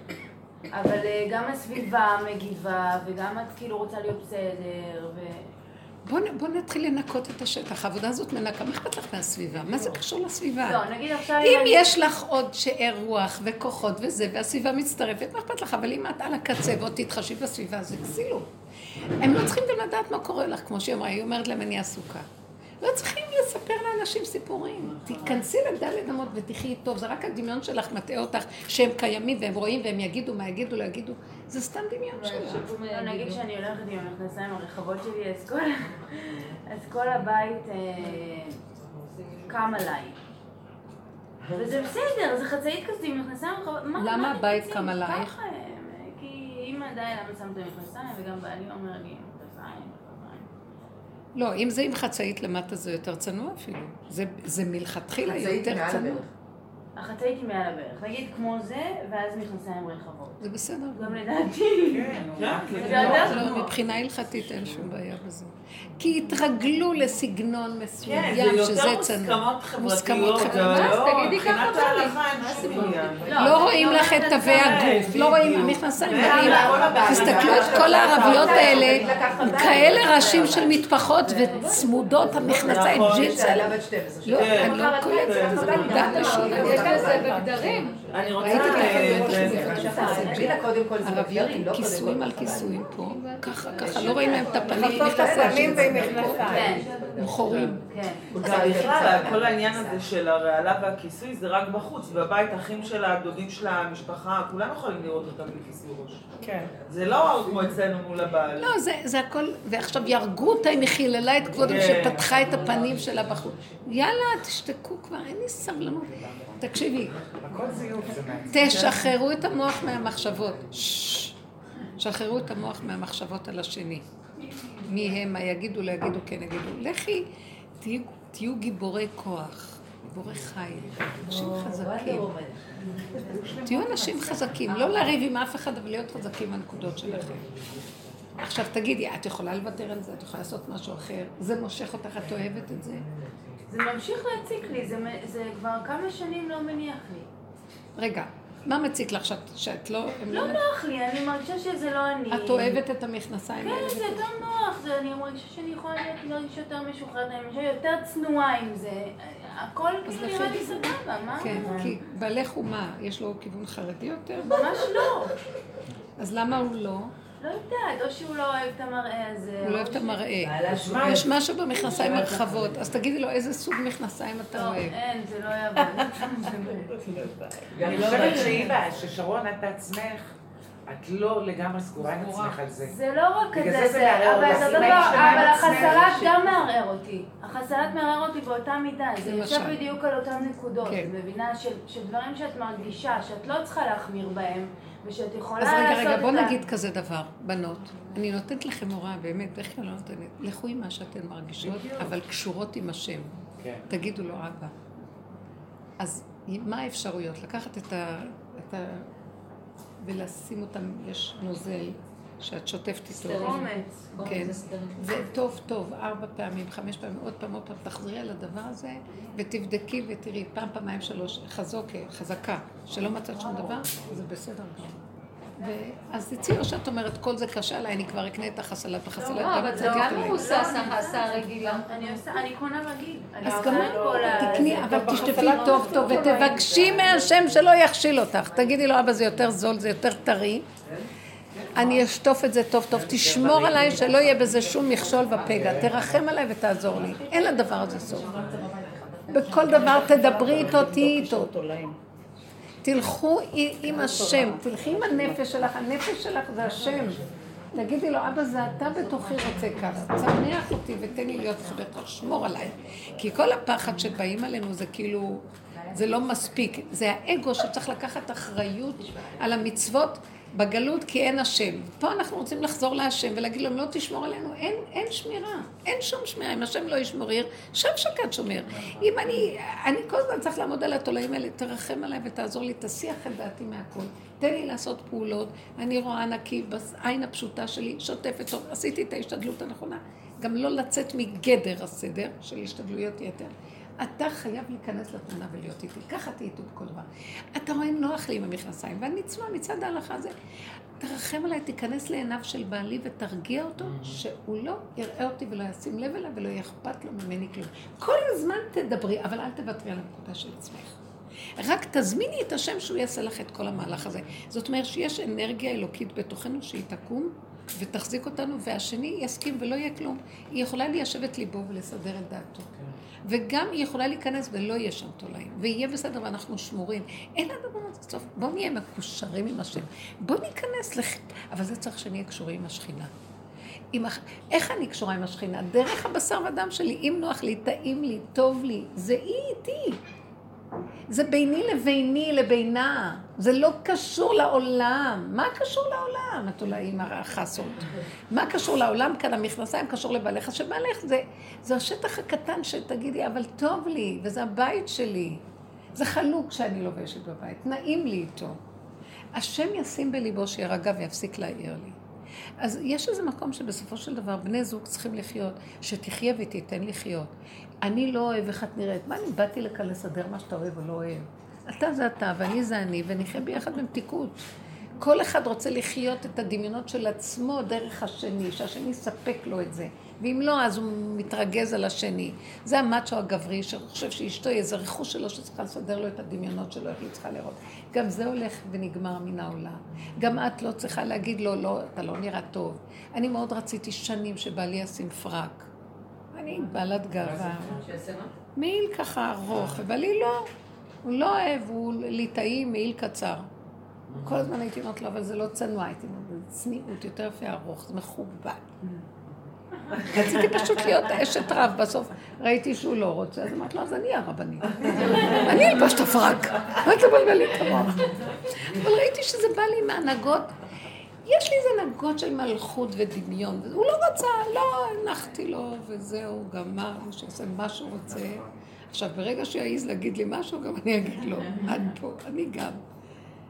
B: אבל אה, גם הסביבה מגיבה, וגם את כאילו רוצה להיות בסדר, ו...
A: בוא בוא נתחיל לנקות את השטח. העבודה הזאת מנקה, מה אכפת לך מהסביבה? מה זה קשור לסביבה?
B: לא, נגיד עכשיו
A: אם
B: אני-
A: יש לך עוד שאר רוח וכוחות וזה, והסביבה מצטרפת, מה אכפת לך? אבל אם את על הקצה ועוד תתחשבי בסביבה, זה כסילות. הם לא צריכים גם לדעת מה קורה לך, כמו שהיא אמרה, היא אומרת להם, אני עסוקה. לא צריכים לספר לאנשים סיפורים. תיכנסי לדלת אמות ותחי טוב, זה רק הדמיון שלך מטעה אותך שהם קיימים והם רואים והם יגידו מה יגידו, לא יגידו. זה סתם דמיון שלך.
B: לא, נגיד שאני הולכת עם המכנסיים הרחבות שלי, אז כל, הבית אה, קם עליי. וזה בסדר, זה חצאית כזאת עם מכנסיים רחבות. מה-
A: למה
B: מה
A: הבית קם? עלייך?
B: הם, כי אמא די למה שמת מכנסיים, וגם בעלי אומר לי, מכנסיים.
A: לא, אם זה עם חצאית למטה זה יותר צנוע אפילו. זה, זה מלכתחילה
F: חצאית
A: יותר
F: מעל
A: צנוע.
B: החצאית היא מעל הברך. נגיד כמו זה, ואז מכנסיים רחבות.
A: זה בסדר.
B: גם לדעתי.
C: כן,
B: זה
C: זה
B: יותר
A: לא. מבחינה הלכתית אין שום בעיה בזה. כי התרגלו לסגנון
C: כן,
A: מסוים,
C: זה
A: שזה
C: יותר
A: צנוע.
C: מוסכמות
A: מוסכמות
C: חברתיות,
A: חברתיות.
C: זה
H: אז
C: לא,
H: תגידי ככה
C: שום עניין.
A: לא רואים לך את תווי הגוף, לא רואים המכנסיים, רואים, תסתכלו את כל הערביות האלה, כאלה ראשים של מטפחות וצמודות המכנסיים,
C: נכון.
A: ג'ינס האלה. לא,
C: כן.
A: אני לא קולטת, זה עובדה נשית.
H: יש לזה בגדרים.
C: אני רוצה...
A: ערביות עם
J: לא
A: כיסויים. על כיסויים פה, ככה, ככה, לא רואים להם את הפנים, מכנסיים.
B: כן,
A: הם חורים.
B: כן.
C: גם בכלל, כל העניין הזה של הרעלה והכיסוי זה רק בחוץ. בבית, אחים שלה, הדודים של המשפחה, כולם יכולים לראות אותה בלי כיסוי ראש.
J: כן.
C: זה לא כמו אצלנו מול הבעל.
A: לא, זה, זה הכל, ועכשיו יהרגו אותה, אם היא חיללה את כבודו,
C: כן.
A: שפתחה את הפנים שלה בחוץ. יאללה, תשתקו כבר, אין לי סבלנות. תקשיבי. תשחררו את המוח מהמחשבות. ששש. שחררו את המוח מהמחשבות על השני. מי הם, מה יגידו, לא יגידו, כן יגידו. לכי, תהיו, תהיו גיבורי כוח, גיבורי חיים, אנשים חזקים. תהיו אנשים חזקים, לא לריב עם אף אחד, אבל להיות חזקים בנקודות שלכם. עכשיו תגידי, את יכולה לוותר על זה, את יכולה לעשות משהו אחר, זה מושך אותך, את אוהבת את זה?
B: זה ממשיך להציק לי, זה זה כבר כמה שנים לא מניח לי.
A: רגע, מה מציק לך שאת, שאת לא... הם
B: לא נוח לי, אני מרגישה שזה לא אני.
A: את אוהבת את המכנסיים האלה?
B: כן, זה יותר נוח, זה, אני מרגישה שאני יכולה להיות- להרגיש יותר משוחררת, אני מרגישה יותר צנועה עם זה. הכל כאילו נראה לי סבבה, מה?
A: כן, כי בעלך הוא מה? יש לו כיוון חרדי יותר?
B: ממש לא.
A: אז למה הוא לא?
B: לא יודעת, או שהוא לא אוהב את המראה הזה.
A: הוא לא אוהב את המראה. יש משהו במכנסיים הרחבות, אז תגידי לו איזה סוג מכנסיים אתה
B: לא,
A: אוהב.
B: אין, זה לא יעבוד.
D: אני חושבת שאם, ששרון, את בעצמך, את לא לגמרי סגורה עם עצמך על זה.
B: זה לא רק את
D: זה
B: זה, אבל. זה לא, אבל החסלת גם מערער אותי. החסלת מערער אותי באותה מידה, זה יושב. בדיוק על אותן נקודות.
A: כן.
B: את מבינה של של דברים שאת מרגישה, שאת לא צריכה להחמיר בהם, ושאת יכולה
A: אז
B: לעשות את ה...
A: רגע, רגע, בוא נגיד כזה דבר, בנות. אני נותנת לכם הוראה, באמת, איך אני לא נותנת? לכו עם מה שאתן מרגישות, אבל קשורות עם השם.
D: כן.
A: תגידו לו, אבא. אז מה האפשרויות? לקחת את ה... את ה... ולשים אותם, יש נוזל שאת שוטפת איתו.
B: אומץ.
A: כן, וטוב טוב, ארבע פעמים, חמש פעמים, עוד פעם, עוד פעם, תחזרי על הדבר הזה ותבדקי ותראי, פעם, פעמיים, שלוש, חזוק, חזקה, שלא מצאת שום דבר, זה בסדר גמור. ואז תצאי או שאת אומרת, כל זה קשה עליי, אני כבר אקנה את החסלת בחסלת,
H: לא, אבל זה גם
A: אותו להם."
H: מבוסס ההסעה הרגילה.
B: אני עושה, אני קונה רגיל.
A: אז גם
B: את כל ה-
A: תקני,
B: זה.
A: אבל תשטפי טוב טוב ותבקשי מהשם שלא יכשיל אותך. תגידי לו, אבא, זה יותר זול, זה יותר טרי. אני אשטוף את זה טוב טוב, תשמור עליי שלא יהיה בזה שום מכשול ופגע, תרחם עליי ותעזור לי. אין לדבר הזה סוף. בכל דבר תדברי איתו, תהיי איתו. תלכו עם השם, תלכי עם הנפש שלך, הנפש שלך זה השם. תגידי לו, אבא, זה אתה בתוכי רוצה ככה, צמח אותי ותן לי להיות חברתך, שמור עליי. כי כל הפחד שבאים עלינו זה כאילו, זה לא מספיק. זה האגו שצריך לקחת אחריות על המצוות בגלות כי אין השם. פה אנחנו רוצים לחזור להשם ולהגיד לו, אם לא תשמור עלינו, אין, אין שמירה. אין שום שמירה. אם השם לא ישמור עיר, שם שקד שומר. אם אני, אני כל הזמן צריך לעמוד על התולעים האלה, תרחם עליי ותעזור לי, תסיח את דעתי מהכל. תן לי לעשות פעולות, אני רואה נקי בעין הפשוטה שלי, שוטפת טוב, עשיתי את ההשתדלות הנכונה. גם לא לצאת מגדר הסדר של השתדלויות יתר. אתה חייב להיכנס לתמונה ולהיות איתי. ככה תהיי איתו בכל דבר. אתה רואה נוח לי עם המכנסיים, ואני צנועה מצד ההלכה הזה. תרחם עליי, תיכנס לעיניו של בעלי ותרגיע אותו, שהוא לא יראה אותי ולא ישים לב אליו ולא יהיה אכפת לו ממני כלום. כל הזמן תדברי, אבל אל תוותרי על הנקודה של עצמך. רק תזמיני את השם שהוא יעשה לך את כל המהלך הזה. זאת אומרת שיש אנרגיה אלוקית בתוכנו שהיא תקום ותחזיק אותנו, והשני יסכים ולא יהיה כלום. היא יכולה ליישב את ליבו ולסדר את דעתו. וגם היא יכולה להיכנס ולא יהיה שם תולעים, ויהיה בסדר ואנחנו שמורים. אין לדבר הזה סוף. בואו נהיה מקושרים עם השם. בואו ניכנס לח... אבל זה צריך שנהיה קשורים עם השכינה. עם הח... איך אני קשורה עם השכינה? דרך הבשר ודם שלי. אם נוח לי, טעים לי, טוב לי, זה היא איתי. זה ביני לביני לבינה. זה לא קשור לעולם. מה קשור לעולם, התולעים החסות? מה קשור לעולם כאן? המכנסיים קשור לבעלך. שבעלך זה, זה השטח הקטן שתגידי, אבל טוב לי, וזה הבית שלי. זה חלוק שאני לובשת בבית, נעים לי איתו. השם ישים בליבו שירגע ויפסיק להעיר לי. אז יש איזה מקום שבסופו של דבר בני זוג צריכים לחיות, שתחיה ותיתן לחיות. אני לא אוהב איך את נראית. מה, אני באתי לכאן לסדר מה שאתה אוהב או לא אוהב. אתה זה אתה ואני זה אני, ונחיה ביחד במתיקות. כל אחד רוצה לחיות את הדמיונות של עצמו דרך השני, שהשני יספק לו את זה. ואם לא, אז הוא מתרגז על השני. זה המאצ'ו הגברי, שחושב שאשתו היא איזה רכוש שלו שצריכה לסדר לו את הדמיונות שלו, איך היא צריכה לראות. גם זה הולך ונגמר מן העולם. גם את לא צריכה להגיד לו, לא, אתה לא נראה טוב. אני מאוד רציתי שנים שבעלי ישים פרק. אני בעלת גאווה. מעיל ככה ארוך, ובעלי לא. הוא לא אוהב, הוא ליטאי, מעיל קצר. כל הזמן הייתי אומרת לו, אבל זה לא צנוע, הייתי אומרת, זה צניעות, יותר יפה ארוך, זה מכובד. רציתי פשוט להיות אשת רב, בסוף ראיתי שהוא לא רוצה, אז אמרתי לו, אז אני הרבנית. אני אלבש את הפרק, אל תבלבל לי את המוח. אבל ראיתי שזה בא לי מהנהגות, יש לי איזה נהגות של מלכות ודמיון, הוא לא רצה, לא, הנחתי לו, וזהו, גמר, שעושה מה שהוא רוצה. עכשיו, ברגע שהוא יעז להגיד לי משהו, גם אני אגיד לו, עד פה, אני גם.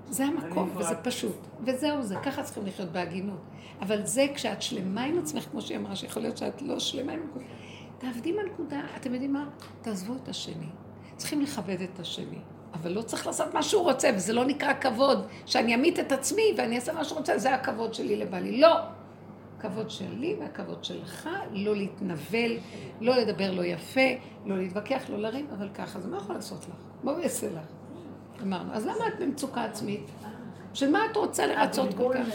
A: זה המקום, וזה פשוט. וזהו זה, ככה צריכים לחיות בהגינות. אבל זה כשאת שלמה עם עצמך, כמו שהיא אמרה, שיכול להיות שאת לא שלמה עם הנקודה. תעבדי עם הנקודה, אתם יודעים מה? תעזבו את השני. צריכים לכבד את השני. אבל לא צריך לעשות מה שהוא רוצה, וזה לא נקרא כבוד, שאני אמית את עצמי ואני אעשה מה שהוא רוצה, זה הכבוד שלי לבעלי. לא! הכבוד שלי והכבוד שלך, לא להתנבל, לא לדבר לא יפה, לא להתווכח, לא לריב, אבל ככה, זה מה יכול לעשות לך? מה הוא יעשה לך? אמרנו, אז למה את במצוקה עצמית? של מה את רוצה לרצות כל כך?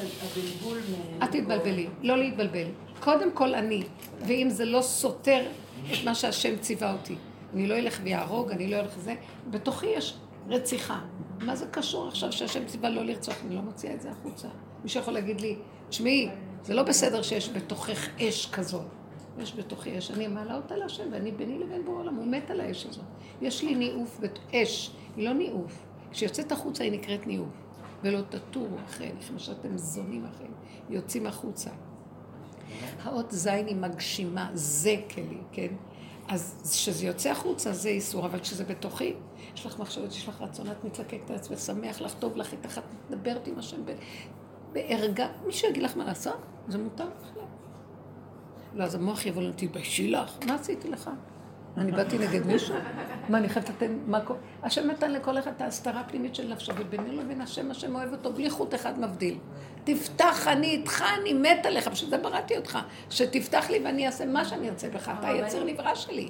A: אל תתבלבלי, לא להתבלבל. קודם כל אני, ואם זה לא סותר את מה שהשם ציווה אותי. אני לא אלך ויהרוג, אני לא אלך לזה, בתוכי יש רציחה. מה זה קשור עכשיו שהשם ציווה לא לרצוח? אני לא מוציאה את זה החוצה. מישהו יכול להגיד לי, תשמעי, זה לא בסדר שיש בתוכך אש כזאת. יש בתוכי אש, אני מעלה אותה להשם, ואני ביני לבין בורא עולם, הוא מת על האש הזאת. יש לי ניאוף, אש, היא לא ניאוף. כשיוצאת החוצה היא נקראת ניאוף. ולא תטורו אחריהם, כמו שאתם זונים אחריהם, יוצאים החוצה. האות זין היא מגשימה, זה כלי, כן? אז כשזה יוצא החוצה זה איסור, אבל כשזה בתוכי, יש לך מחשבות, יש לך רצון, את מתלקקת על עצמך, שמח לך, טוב לך, איתך, את מדברת עם השם בערגה, מישהו יגיד לך מה לעשות, זה מותר לך. לא, אז המוח יבוא לנו, תתביישי לך, מה עשיתי לך? אני באתי נגד מישהו? מה, אני חייבת לתת, מה? השם נתן לכל אחד את ההסתרה הפנימית של נפשו, וביני לבין השם, השם אוהב אותו, בלי חוט אחד מבדיל. תפתח, אני איתך, אני מת עליך, בשביל זה בראתי אותך. שתפתח לי ואני אעשה מה שאני ארצה בך, אתה היצר נברא שלי.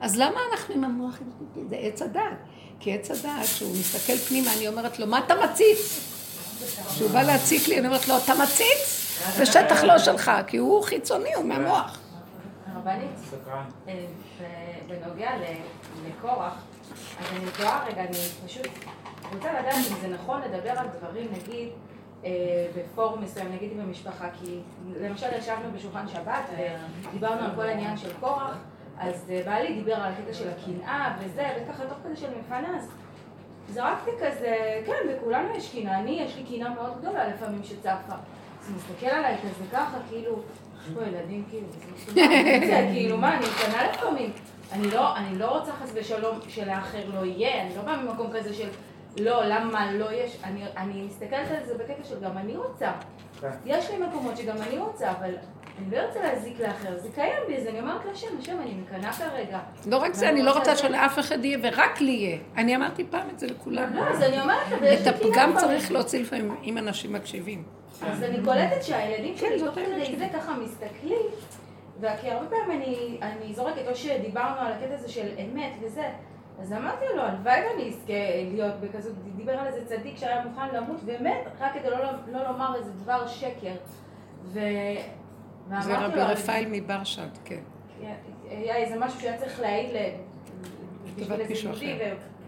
A: אז למה אנחנו עם המוח? זה עץ הדעת. כי עץ הדעת, שהוא מסתכל פנימה, אני אומרת לו, מה אתה מציץ? כשהוא בא להציק לי, אני אומרת לו, אתה מציץ? זה שטח לא שלך, כי הוא חיצוני, הוא מהמוח.
H: הרבנית, אה, בנוגע לקורח, אז אני תוהה רגע, אני פשוט רוצה לדעת אם זה נכון לדבר על דברים, נגיד, אה, בפורום מסוים, נגיד במשפחה, כי למשל ישבנו בשולחן שבת ודיברנו על כל העניין של קורח, אז אה, בעלי דיבר על הקטע של הקנאה וזה, וככה תוך כדי שאני מפנה, אז זרקתי כזה, כן, לכולנו יש קנאה, אני, יש לי קנאה מאוד גדולה לפעמים שצפה. אז הוא מסתכל עליי כזה ככה, כאילו, יש פה ילדים כאילו, כאילו, מה, אני קטנה לפעמים. אני לא, אני לא רוצה חס ושלום שלאחר לא יהיה, אני לא באה ממקום כזה של לא, למה לא יש, אני, אני מסתכלת על זה בקטע של גם אני רוצה. כן. יש לי מקומות שגם אני רוצה, אבל אני לא רוצה להזיק לאחר, זה קיים בי, אז אני אומרת להשם, השם, אני מקנאה כרגע.
A: לא רק זה, אני לא רוצה שלאף אחד יהיה, ורק לי יהיה. אני אמרתי פעם את זה לכולם.
H: לא, אז אני אומרת, את
A: הפגם צריך להוציא לפעמים, אם אנשים מקשיבים.
H: אז אני קולטת שהילדים שלי תוך כדי זה ככה מסתכלים, וכי הרבה פעמים אני, אני זורקת, או שדיברנו על הקטע הזה של אמת וזה, אז אמרתי לו, הלוואי ואני אזכה להיות בכזאת, דיבר על איזה צדיק שהיה מוכן למות, באמת, רק כדי לא, לא לומר איזה דבר שקר. ו...
A: זה רבי רפאל מברשד, כן.
H: היה איזה משהו שהיה צריך להעיד בשביל איזה יהודי,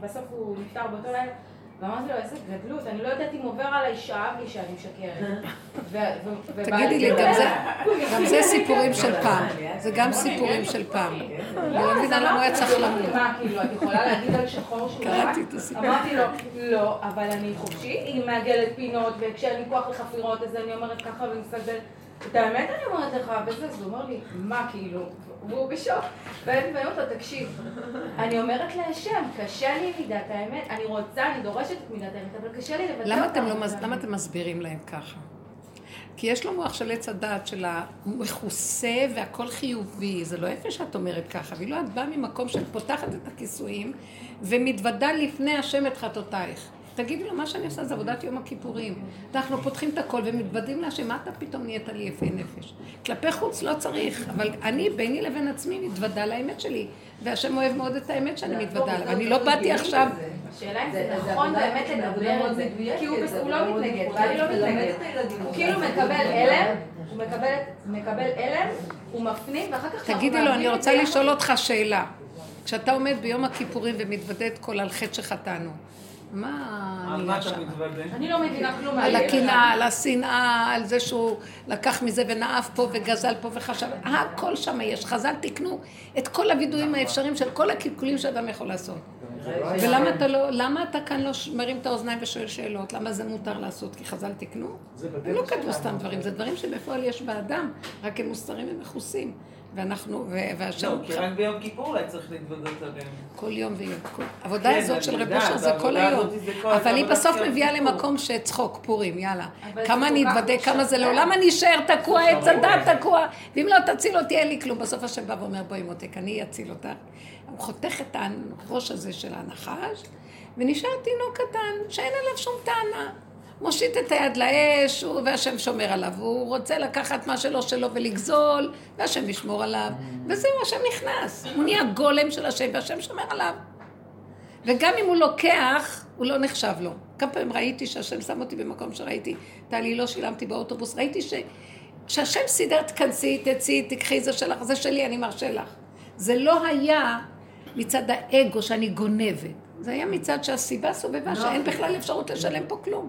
H: ובסוף הוא נפטר באותו לילה. ואמרתי לו, איזה גדלות, אני לא יודעת אם עובר עליי שעה בלי שאני משקרת.
A: תגידי לי, גם זה סיפורים של פעם. זה גם סיפורים של פעם. אני לא מבינה למה הוא היה צריך למות.
H: מה, כאילו, את יכולה להגיד על שחור שהוא
A: קראתי את הסיפור.
H: אמרתי לו, לא, אבל אני חופשי, היא מעגלת פינות, וכשאין לי כוח לחפירות, אז אני אומרת ככה ומסתכלת. את האמת אני אומרת לך, וזה, אז הוא אומר לי, מה כאילו? והוא בשוק. ואני אומרת לו, תקשיב, אני אומרת להשם, קשה לי מידת האמת, אני רוצה, אני דורשת את מידת האמת, אבל קשה לי לבצע אותה.
A: לא, למה אתם מסבירים להם ככה? כי יש לו מוח של עץ הדעת של המכוסה והכל חיובי, זה לא יפה שאת אומרת ככה, ואילו את באה ממקום שאת פותחת את הכיסויים ומתוודה לפני השם את חטאותייך. תגידי לו, מה שאני עושה זה עבודת יום הכיפורים. אנחנו פותחים את הכל ומתוודים להשם, מה אתה פתאום נהיית לי יפה נפש? כלפי חוץ לא צריך, אבל אני, ביני לבין עצמי, מתוודה לאמת שלי. והשם אוהב מאוד את האמת שאני מתוודה עליו. אני לא באתי עכשיו...
H: השאלה אם זה נכון באמת לדבר את זה, כי הוא לא מתנגד, בעלי לא מתנגד. הוא כאילו מקבל הלם, הוא מקבל- הלם, הוא מפנים, ואחר כך...
A: תגידי לו, אני רוצה לשאול אותך שאלה. כשאתה עומד ביום הכיפורים ומתוודה את כל על חטא שחטאנו, מה
C: אתה
A: שם?
H: אני לא מבינה כלום.
A: על. הקנאה, על השנאה, על זה שהוא לקח מזה ונאף פה וגזל פה וחשב, הכל שם יש. חז"ל תיקנו את כל הווידויים האפשריים של כל הקלקולים שאדם יכול לעשות. ולמה אתה לא, למה אתה כאן לא מרים את האוזניים ושואל שאלות? למה זה מותר לעשות? כי חז"ל תיקנו? הם לא כתבו סתם דברים, זה דברים שבפועל יש באדם, רק הם מוסתרים ומכוסים. ואנחנו, והשם,
C: לא, כי רק ביום כיפור אולי צריך להתוודות עליהם.
A: כל יום ויום. העבודה
C: כן,
A: הזאת
C: אני
A: של רב אושר זה כל היום.
C: הזאת
A: אבל היא בסוף מביאה. למקום שצחוק, פורים, יאללה. כמה אני
H: כך
A: אתוודה, כמה זה
H: משכנע.
A: לעולם אני אשאר תקוע, עץ הדת תקוע. ואם לא תציל אותי, אין לי כלום. בסוף השם בא ואומר, בואי מותק, אני אציל אותך. הוא חותך את הראש הזה של הנחש, ונשאר תינוק קטן, שאין עליו שום טענה. מושיט את היד לאש, הוא- והשם שומר עליו. הוא רוצה לקחת מה שלא שלו ולגזול, והשם ישמור עליו. וזהו, השם נכנס. הוא נהיה גולם של השם, והשם שומר עליו. וגם אם הוא לוקח, הוא לא נחשב לו. כמה פעמים ראיתי שהשם שם אותי במקום שראיתי, טלי, לא שילמתי באוטובוס, ראיתי ש... שהשם סידר, תכנסי, תצאי, תקחי, זה שלך, זה שלי, אני מרשה לך. זה לא היה מצד האגו שאני גונבת, זה היה מצד שהסיבה סובבה, שאין בכלל אפשרות לשלם פה כלום.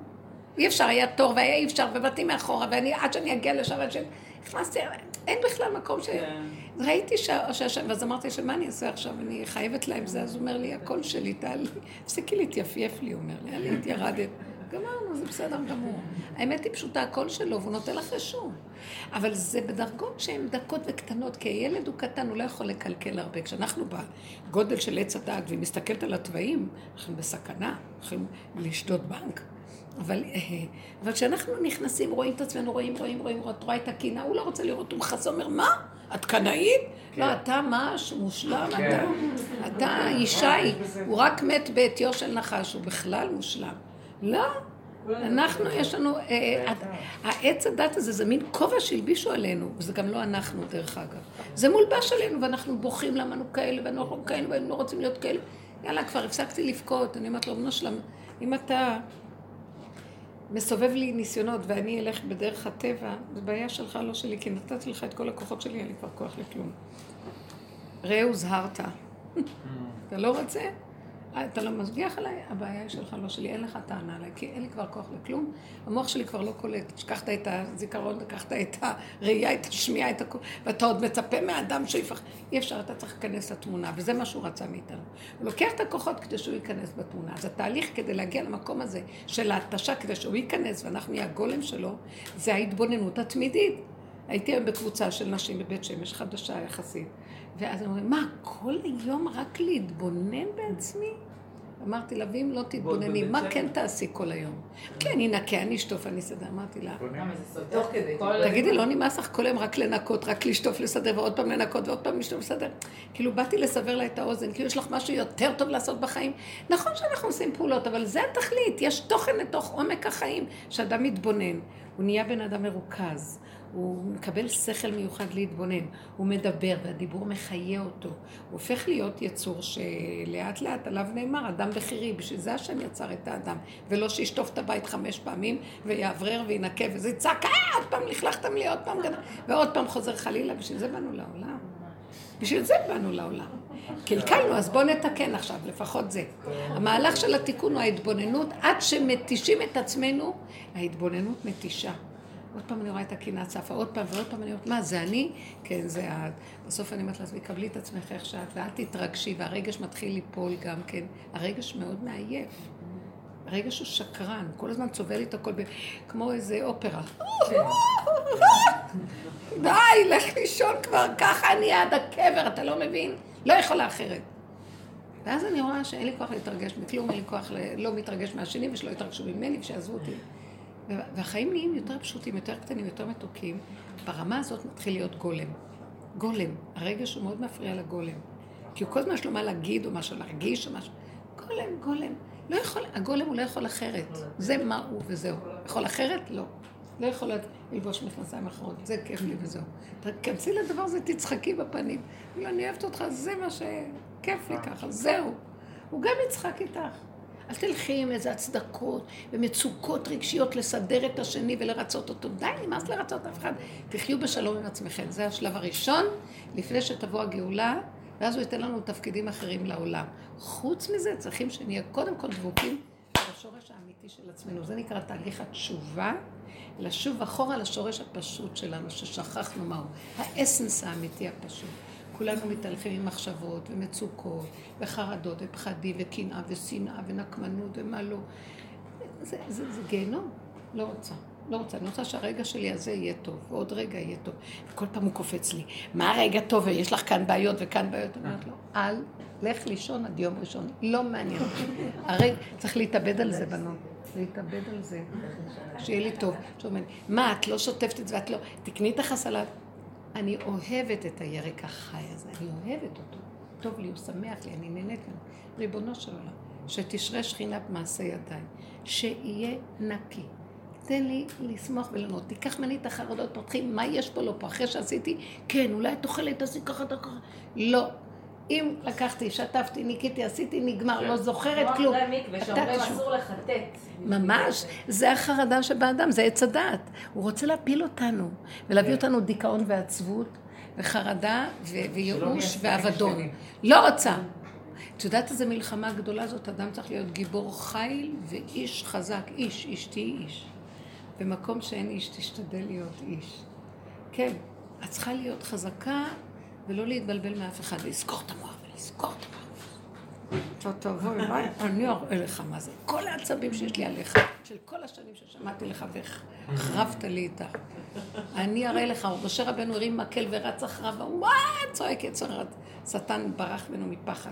A: אי אפשר, היה תור והיה אי אפשר, ובאתי מאחורה, ואני, עד שאני אגיע לשם, עד שאני... נכנסתי, אין בכלל מקום ש...
C: כן.
A: ראיתי שה- שהשם, ואז אמרתי שמה אני אעשה עכשיו, אני חייבת להם זה, אז הוא אומר לי, הקול שלי, טלי, תפסיקי להתייפייף לי, הוא אומר לי, עלית, ירדת. גמרנו, זה בסדר גמור. האמת היא פשוטה, הקול שלו, והוא נותן לך רשום. אבל זה בדרגות שהן דקות וקטנות, כי הילד הוא קטן, הוא לא יכול לקלקל הרבה. כשאנחנו בגודל של עץ הדג, והיא מסתכלת על התוואים, אנחנו בסכנה, הולכים לשדוד בנק. אבל, אה, אבל כשאנחנו נכנסים, רואים את עצמנו, רואים, רואים, רואים, רואים, את רואה את הקינה, הוא לא רוצה לראות, הוא מכסה, אומר, מה? את קנאית? לא, אתה מש, מושלם, אתה, אתה ישי, הוא רק מת בעטיו של נחש, הוא בכלל מושלם. לא, אנחנו, יש לנו, אה, העץ הדת הזה זה מין כובע שהלבישו עלינו, וזה גם לא אנחנו דרך אגב. זה מולבש עלינו ואנחנו בוכים למה אנחנו כאלה ואנחנו כאלה ואנחנו לא רוצים להיות כאלה. יאללה, כבר הפסקתי לבכות, אני אומרת לו, בנו שלם, אם אתה מסובב לי ניסיונות ואני אלך בדרך הטבע, זו בעיה שלך, לא שלי, כי נתתי לך את כל הכוחות שלי, אין לי כבר כוח לכלום. ראה הוזהרת. אתה לא רוצה? אתה לא משגיח עליי? הבעיה היא שלך, לא שלי. אין לך טענה עליי, כי אין לי כבר כוח לכלום. המוח שלי כבר לא קולט. שכחת את הזיכרון, לקחת את הראייה, את השמיעה, את הכול, ואתה עוד מצפה מהאדם שיפח... אי אפשר, אתה צריך להיכנס לתמונה, וזה מה שהוא רצה מאיתנו. הוא לוקח את הכוחות כדי שהוא ייכנס בתמונה. אז התהליך כדי להגיע למקום הזה של ההתשה, כדי שהוא ייכנס ואנחנו נהיה הגולם שלו, זה ההתבוננות התמידית. הייתי היום בקבוצה של נשים בבית שמש, חדשה יחסית. ואז הם אומרים, מה, כל היום רק להתבונן בעצמי? אמרתי לה, ואם לא תתבונני, מה? כן תעשי כל היום? כן, אני אנקה, אני אשטוף, אני אסדר. אמרתי לה, תגידי, לא נמאס לך כל היום רק לנקות, רק לשטוף, לסדר, ועוד פעם לנקות, ועוד פעם לשטוף, לסדר? כאילו, באתי לסבר לה את האוזן, כאילו, יש לך משהו יותר טוב לעשות בחיים. נכון שאנחנו עושים פעולות, אבל זה התכלית, יש תוכן לתוך עומק החיים, שאדם מתבונן. הוא נהיה בן אדם מרוכז. הוא מקבל שכל מיוחד להתבונן, הוא מדבר והדיבור מחיה אותו. הוא הופך להיות יצור שלאט לאט עליו נאמר, אדם בכירי, בשביל זה השם יצר את האדם, ולא שישטוף את הבית חמש פעמים ויאוורר וינקה וזה יצעק, אה, עוד פעם לכלכתם לי, עוד פעם, גנב", ועוד פעם חוזר חלילה, בשביל זה באנו לעולם. בשביל זה באנו לעולם. קלקלנו, אז בואו נתקן עכשיו, לפחות זה. המהלך של התיקון הוא ההתבוננות, עד שמתישים את עצמנו, ההתבוננות מתישה. עוד פעם אני רואה את הקינה צפה, עוד פעם ועוד פעם אני אומרת, מה, זה אני? כן, זה את. בסוף אני אומרת לעצמי, קבלי את עצמך איך שאת, ואל תתרגשי, והרגש מתחיל ליפול גם כן. הרגש מאוד מעייף. הרגש הוא שקרן, כל הזמן צובע לי את הכל. כמו איזה אופרה. די, לך לישון כבר, ככה אני עד הקבר, אתה לא מבין? לא יכולה אחרת. ואז אני רואה שאין לי כוח להתרגש מכלום, אין לי כוח. לא מתרגש מהשני ושלא יתרגשו ממני ושיעזבו אותי. והחיים נהיים יותר פשוטים, יותר קטנים, יותר מתוקים. ברמה הזאת מתחיל להיות גולם. גולם. הרגש הוא מאוד מפריע לגולם. כי הוא כל הזמן יש לו מה להגיד או משהו להרגיש או משהו. גולם, גולם. לא יכול, הגולם הוא לא יכול אחרת. זה מה הוא וזהו. יכול אחרת? לא. לא יכול ללבוש מכנסיים אחרות, זה כיף לי וזהו. תכנסי לדבר הזה, תצחקי בפנים. לא, אני אוהבת אותך, זה מה שכיף לי ככה, זהו. הוא גם יצחק איתך. אל תלכי עם איזה הצדקות ומצוקות רגשיות לסדר את השני ולרצות אותו. די, נמאס לרצות אף אחד. תחיו בשלום עם עצמכם. זה השלב הראשון, לפני שתבוא הגאולה, ואז הוא ייתן לנו תפקידים אחרים לעולם. חוץ מזה, צריכים שנהיה קודם כל דבוקים בשורש האמיתי של עצמנו. זה נקרא תהליך התשובה, לשוב אחורה לשורש הפשוט שלנו, ששכחנו מהו. האסנס האמיתי הפשוט. כולנו מתהלכים עם מחשבות ומצוקות וחרדות ופחדים וקנאה ושנאה ונקמנות ומה לא. זה, זה, זה גיהנום. לא רוצה. לא רוצה. אני רוצה שהרגע שלי הזה יהיה טוב, ועוד רגע יהיה טוב. וכל פעם הוא קופץ לי, מה הרגע טוב, ויש לך כאן בעיות וכאן בעיות. אני אומרת לו, אל, לך לישון עד יום ראשון. לא מעניין. הרי צריך להתאבד על זה, בנות. להתאבד על זה. שיהיה לי טוב. מה, את לא שוטפת את זה, ואת לא... תקני את החסלה. אני אוהבת את הירק החי הזה, אני אוהבת אותו. טוב לי, הוא שמח לי, אני נהנית ממנו. ריבונו של עולם, שתשרה שכינה במעשה ידיי, שיהיה נקי. תן לי לשמוח ולנות. תיקח ממני את החרדות, פותחים, מה יש פה, לא פה. אחרי שעשיתי, כן, אולי את אוכלת, תעשי ככה, ככה. לא. אם לקחתי, שטפתי, ניקיתי, עשיתי, נגמר, לא זוכרת כלום.
H: כמו אחרי מקווה, שאומרים אסור לחטט.
A: ממש, זה החרדה שבאדם, זה עץ הדעת. הוא רוצה להפיל אותנו, ולהביא אותנו דיכאון ועצבות, וחרדה, וייאוש ואבדון. לא רוצה. את יודעת איזה מלחמה גדולה זאת? אדם צריך להיות גיבור חיל ואיש חזק. איש, איש, תהיי איש. במקום שאין איש, תשתדל להיות איש. כן, את צריכה להיות חזקה ולא להתבלבל מאף אחד, ולזכור את המוח ולזכור את המוח. טוב, טוב, בואי, בואי, אני אראה לך מה זה. כל העצבים שיש לי עליך, של כל השנים ששמעתי לך והחרבת לי איתה. אני אראה לך, משה רבנו הרים מקל ורץ אחריו, וואי, צועק יצר שטן ברח ממנו מפחד.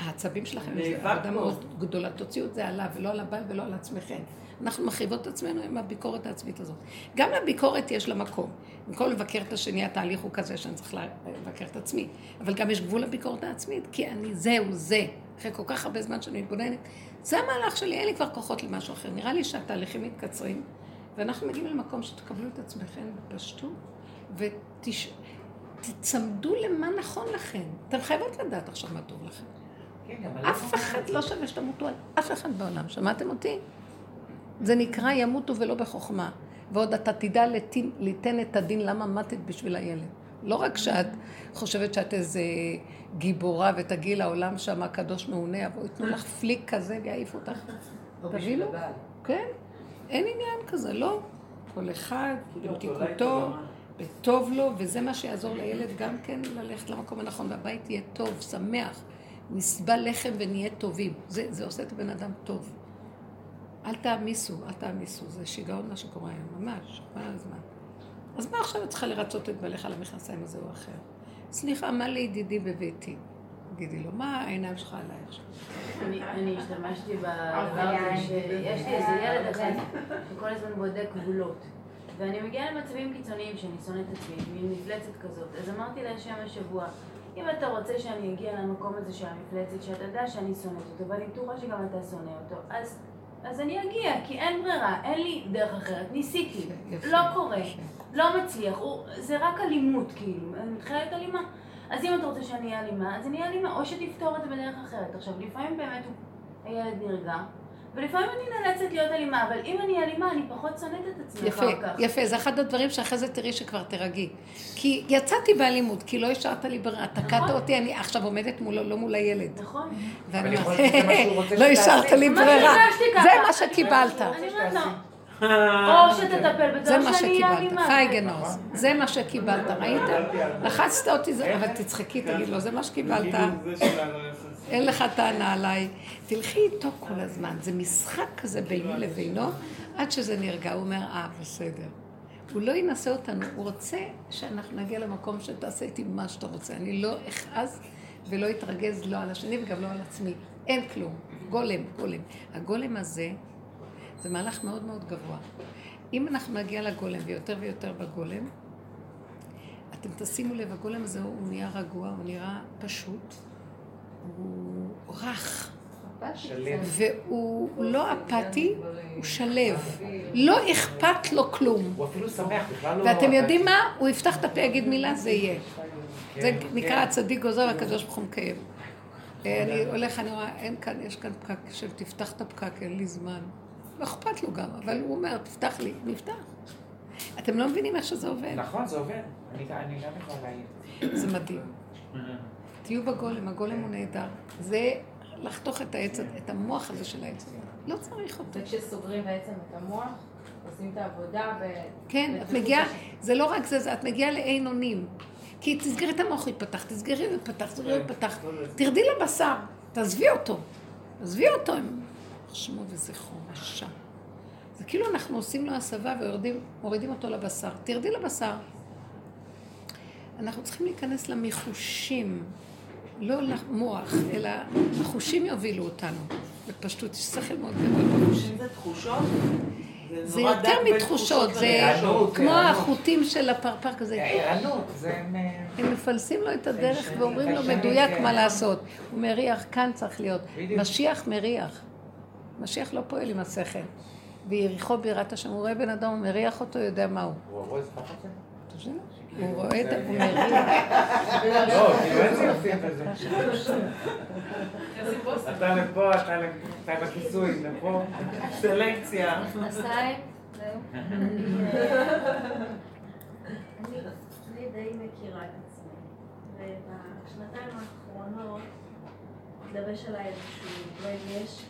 A: העצבים שלכם זה עבודה מאוד גדולה, תוציאו את זה עליו, ולא על הבעל ולא על עצמכם. אנחנו מחריבות את עצמנו עם הביקורת העצמית הזאת. גם לביקורת יש לה מקום. במקום לבקר את השני, התהליך הוא כזה שאני צריך לבקר את עצמי. אבל גם יש גבול לביקורת העצמית, כי אני זהו זה. אחרי כל כך הרבה זמן שאני מתבוננת, זה המהלך שלי, אין לי כבר כוחות למשהו אחר. נראה לי שהתהליכים מתקצרים, ואנחנו מגיעים למקום שתקבלו את עצמכם בפשטות, ותצמדו ות... למה נכון לכם. אתם חייבות לדעת עכשיו מה טוב לכם. כן, אף אחד לא שווה שתמותו על אף אחד בעולם. שמעתם אותי? זה נקרא ימותו ולא בחוכמה. ועוד אתה תדע ליתן, ליתן את הדין למה מתת בשביל הילד. לא רק שאת חושבת שאת איזה גיבורה ותגיעי לעולם שם הקדוש מעונה, יבואו ייתנו לך פליק כזה ויעיפו אותך. תבינו? כן, אין עניין כזה, לא. כל אחד עם תיקותו, וטוב לו, וזה מה שיעזור לילד גם כן ללכת למקום הנכון, והבית יהיה טוב, שמח, נסבל לחם ונהיה טובים. זה, זה עושה את הבן אדם טוב. אל תעמיסו, אל תעמיסו, זה שיגעון מה שקורה היום, ממש, כל הזמן. אז מה עכשיו את צריכה לרצות את בעליך למכנסיים הזה או אחר? סליחה, מה לידידי בביתי? תגידי לו, מה העיניים שלך עליי עכשיו?
B: אני השתמשתי בדבר הזה שיש לי איזה ילד אחד שכל הזמן בודק גבולות. ואני מגיעה למצבים קיצוניים שאני שונאת את עצמי, מין מפלצת כזאת. אז אמרתי להשם השבוע, אם אתה רוצה שאני אגיע למקום הזה של המפלצת, שאתה יודע שאני שונאת אותו, ואני בטוחה שגם אתה שונא אותו, אז אז אני אגיע, כי אין ברירה, אין לי דרך אחרת. ניסיתי, לא קורה, לא מצליח, הוא, זה רק אלימות, כאילו, אני מתחילה אלימה. אז אם אתה רוצה שאני אהיה אלימה, אז אני אהיה אלימה, או שתפתור את זה בדרך אחרת. עכשיו, לפעמים באמת הילד נרגע, ולפעמים אני נאלצת להיות אלימה, אבל אם אני אלימה, אני פחות שונאת את עצמי
A: אחר
B: כך.
A: יפה, יפה, זה אחד הדברים שאחרי זה תראי שכבר תרגי. כי יצאתי באלימות, כי לא השארת לי ברירה, תקעת נכון. אותי, אני עכשיו עומדת מולו, לא מול הילד.
B: נכון.
A: ואני אומרת, לא השארת לי ברירה. זה מה שקיבלת.
B: או שתטפל בזה,
A: זה מה שקיבלת, חי גנוז, זה מה שקיבלת, ראית? לחצת אותי, אבל תצחקי, תגיד לו, זה מה שקיבלת. אין לך טענה עליי. תלכי איתו כל הזמן, זה משחק כזה ביני לבינו, עד שזה נרגע, הוא אומר, אה, בסדר. הוא לא ינסה אותנו, הוא רוצה שאנחנו נגיע למקום שתעשה איתי מה שאתה רוצה. אני לא אכעס ולא אתרגז לא על השני וגם לא על עצמי. אין כלום. גולם, גולם. הגולם הזה זה מהלך מאוד מאוד גבוה. אם אנחנו נגיע לגולם ויותר ויותר בגולם, אתם תשימו לב, הגולם הזה הוא נהיה רגוע, הוא נראה פשוט, הוא רך. והוא לא אפאתי, הוא שלב. לא אכפת לו כלום.
D: הוא אפילו שמח, בכלל לא...
A: ואתם יודעים מה? הוא יפתח את הפה, יגיד מילה, זה יהיה.
D: כן,
A: זה
D: כן.
A: נקרא הצדיק גוזר, הקדוש ברוך הוא מקיים. אה, אני הולך, אני רואה, אין כאן, יש כאן פקק של תפתח את הפקק, אין לי זמן. לא אכפת לו גם, אבל הוא אומר, תפתח לי, נפתח. אתם לא מבינים איך שזה עובד.
D: נכון, זה עובד. אני אני גם יכולה להעיד.
A: זה מדהים. תהיו בגולם, הגולם הוא נהדר. זה לחתוך את העץ, את המוח הזה של העץ הזה. לא צריך אותו.
H: וכשסוגרים בעצם את המוח, עושים את העבודה ו...
A: כן, את מגיעה, זה לא רק זה, את מגיעה לעין אונים. כי תסגרי את המוח, הוא יפתח, תסגרי ויפתח, תסגרי ויפתח. תרדי לבשר, תעזבי אותו. עזבי אותו, עם שמו וזכרו, רשע. זה כאילו אנחנו עושים לו הסבה ומורידים אותו לבשר. תרדי לבשר. אנחנו צריכים להיכנס למחושים, לא למוח, אלא החושים יובילו אותנו. בפשטות, יש שכל מאוד גדול בחושים.
C: זה תחושות,
A: זה יותר מתחושות, זה. כמו. החוטים של הפרפר כזה.
D: הערנות, זה... מ-
A: הם מפלסים לו את הדרך ואומרים לו מדויק
D: כן.
A: מה לעשות. הוא מריח, כאן צריך להיות. משיח מריח. משיח לא פועל עם השכל. ויריחו בירת השם, הוא רואה בן אדם, הוא מריח אותו, יודע מה הוא.
D: הוא רואה איזה פחד זה?
A: הוא רואה את. הוא מריח.
D: לא, כאילו אין סיופים בזה. אתה לפה, אתה לכיסוי, לפה.
C: סלקציה.
J: מכנסיים, זהו. אני אני די מכירה את עצמי, ובשנתיים האחרונות התלבש עליי איזשהו רגש,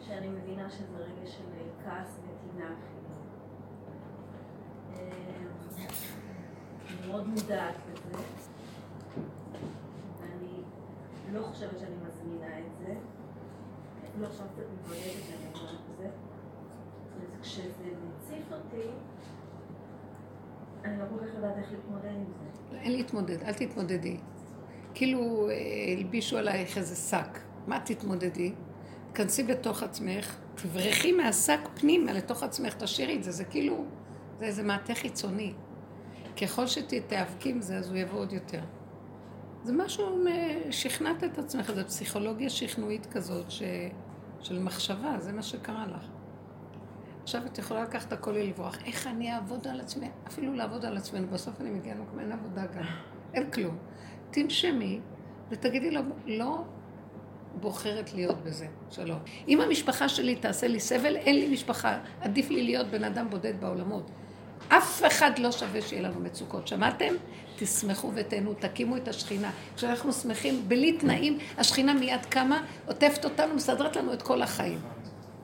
J: שאני מבינה שזה רגש של כעס וטינה אפילו. אני מאוד מודעת לזה, ואני לא חושבת שאני מזמינה את זה, אפילו עכשיו קצת מתמודדת שאני אומרת את זה. כשזה מציף אותי, אני לא כל כך יודעת איך להתמודד עם זה.
A: אין להתמודד, אל תתמודדי. כאילו אה, הלבישו עלייך איזה שק. מה תתמודדי? תכנסי בתוך עצמך, תברחי מהשק פנימה לתוך עצמך, תשאירי את זה, זה כאילו, זה איזה מעטה חיצוני. ככל שתיאבקי עם זה, אז הוא יבוא עוד יותר. זה משהו, שכנעת את עצמך, זו פסיכולוגיה שכנועית כזאת ש... של מחשבה, זה מה שקרה לך. עכשיו את יכולה לקחת הכל ולברוח. איך אני אעבוד על עצמי? אפילו לעבוד על עצמנו, בסוף אני מגיעה למקום, אין עבודה גם. אין כלום. תנשמי ותגידי לו, לא בוחרת להיות בזה. שלום. אם המשפחה שלי תעשה לי סבל, אין לי משפחה. עדיף לי להיות בן אדם בודד בעולמות. אף אחד לא שווה שיהיה לנו מצוקות. שמעתם? תשמחו ותהנו, תקימו את השכינה. כשאנחנו שמחים, בלי תנאים, השכינה מיד קמה, עוטפת אותנו, מסדרת לנו את כל החיים.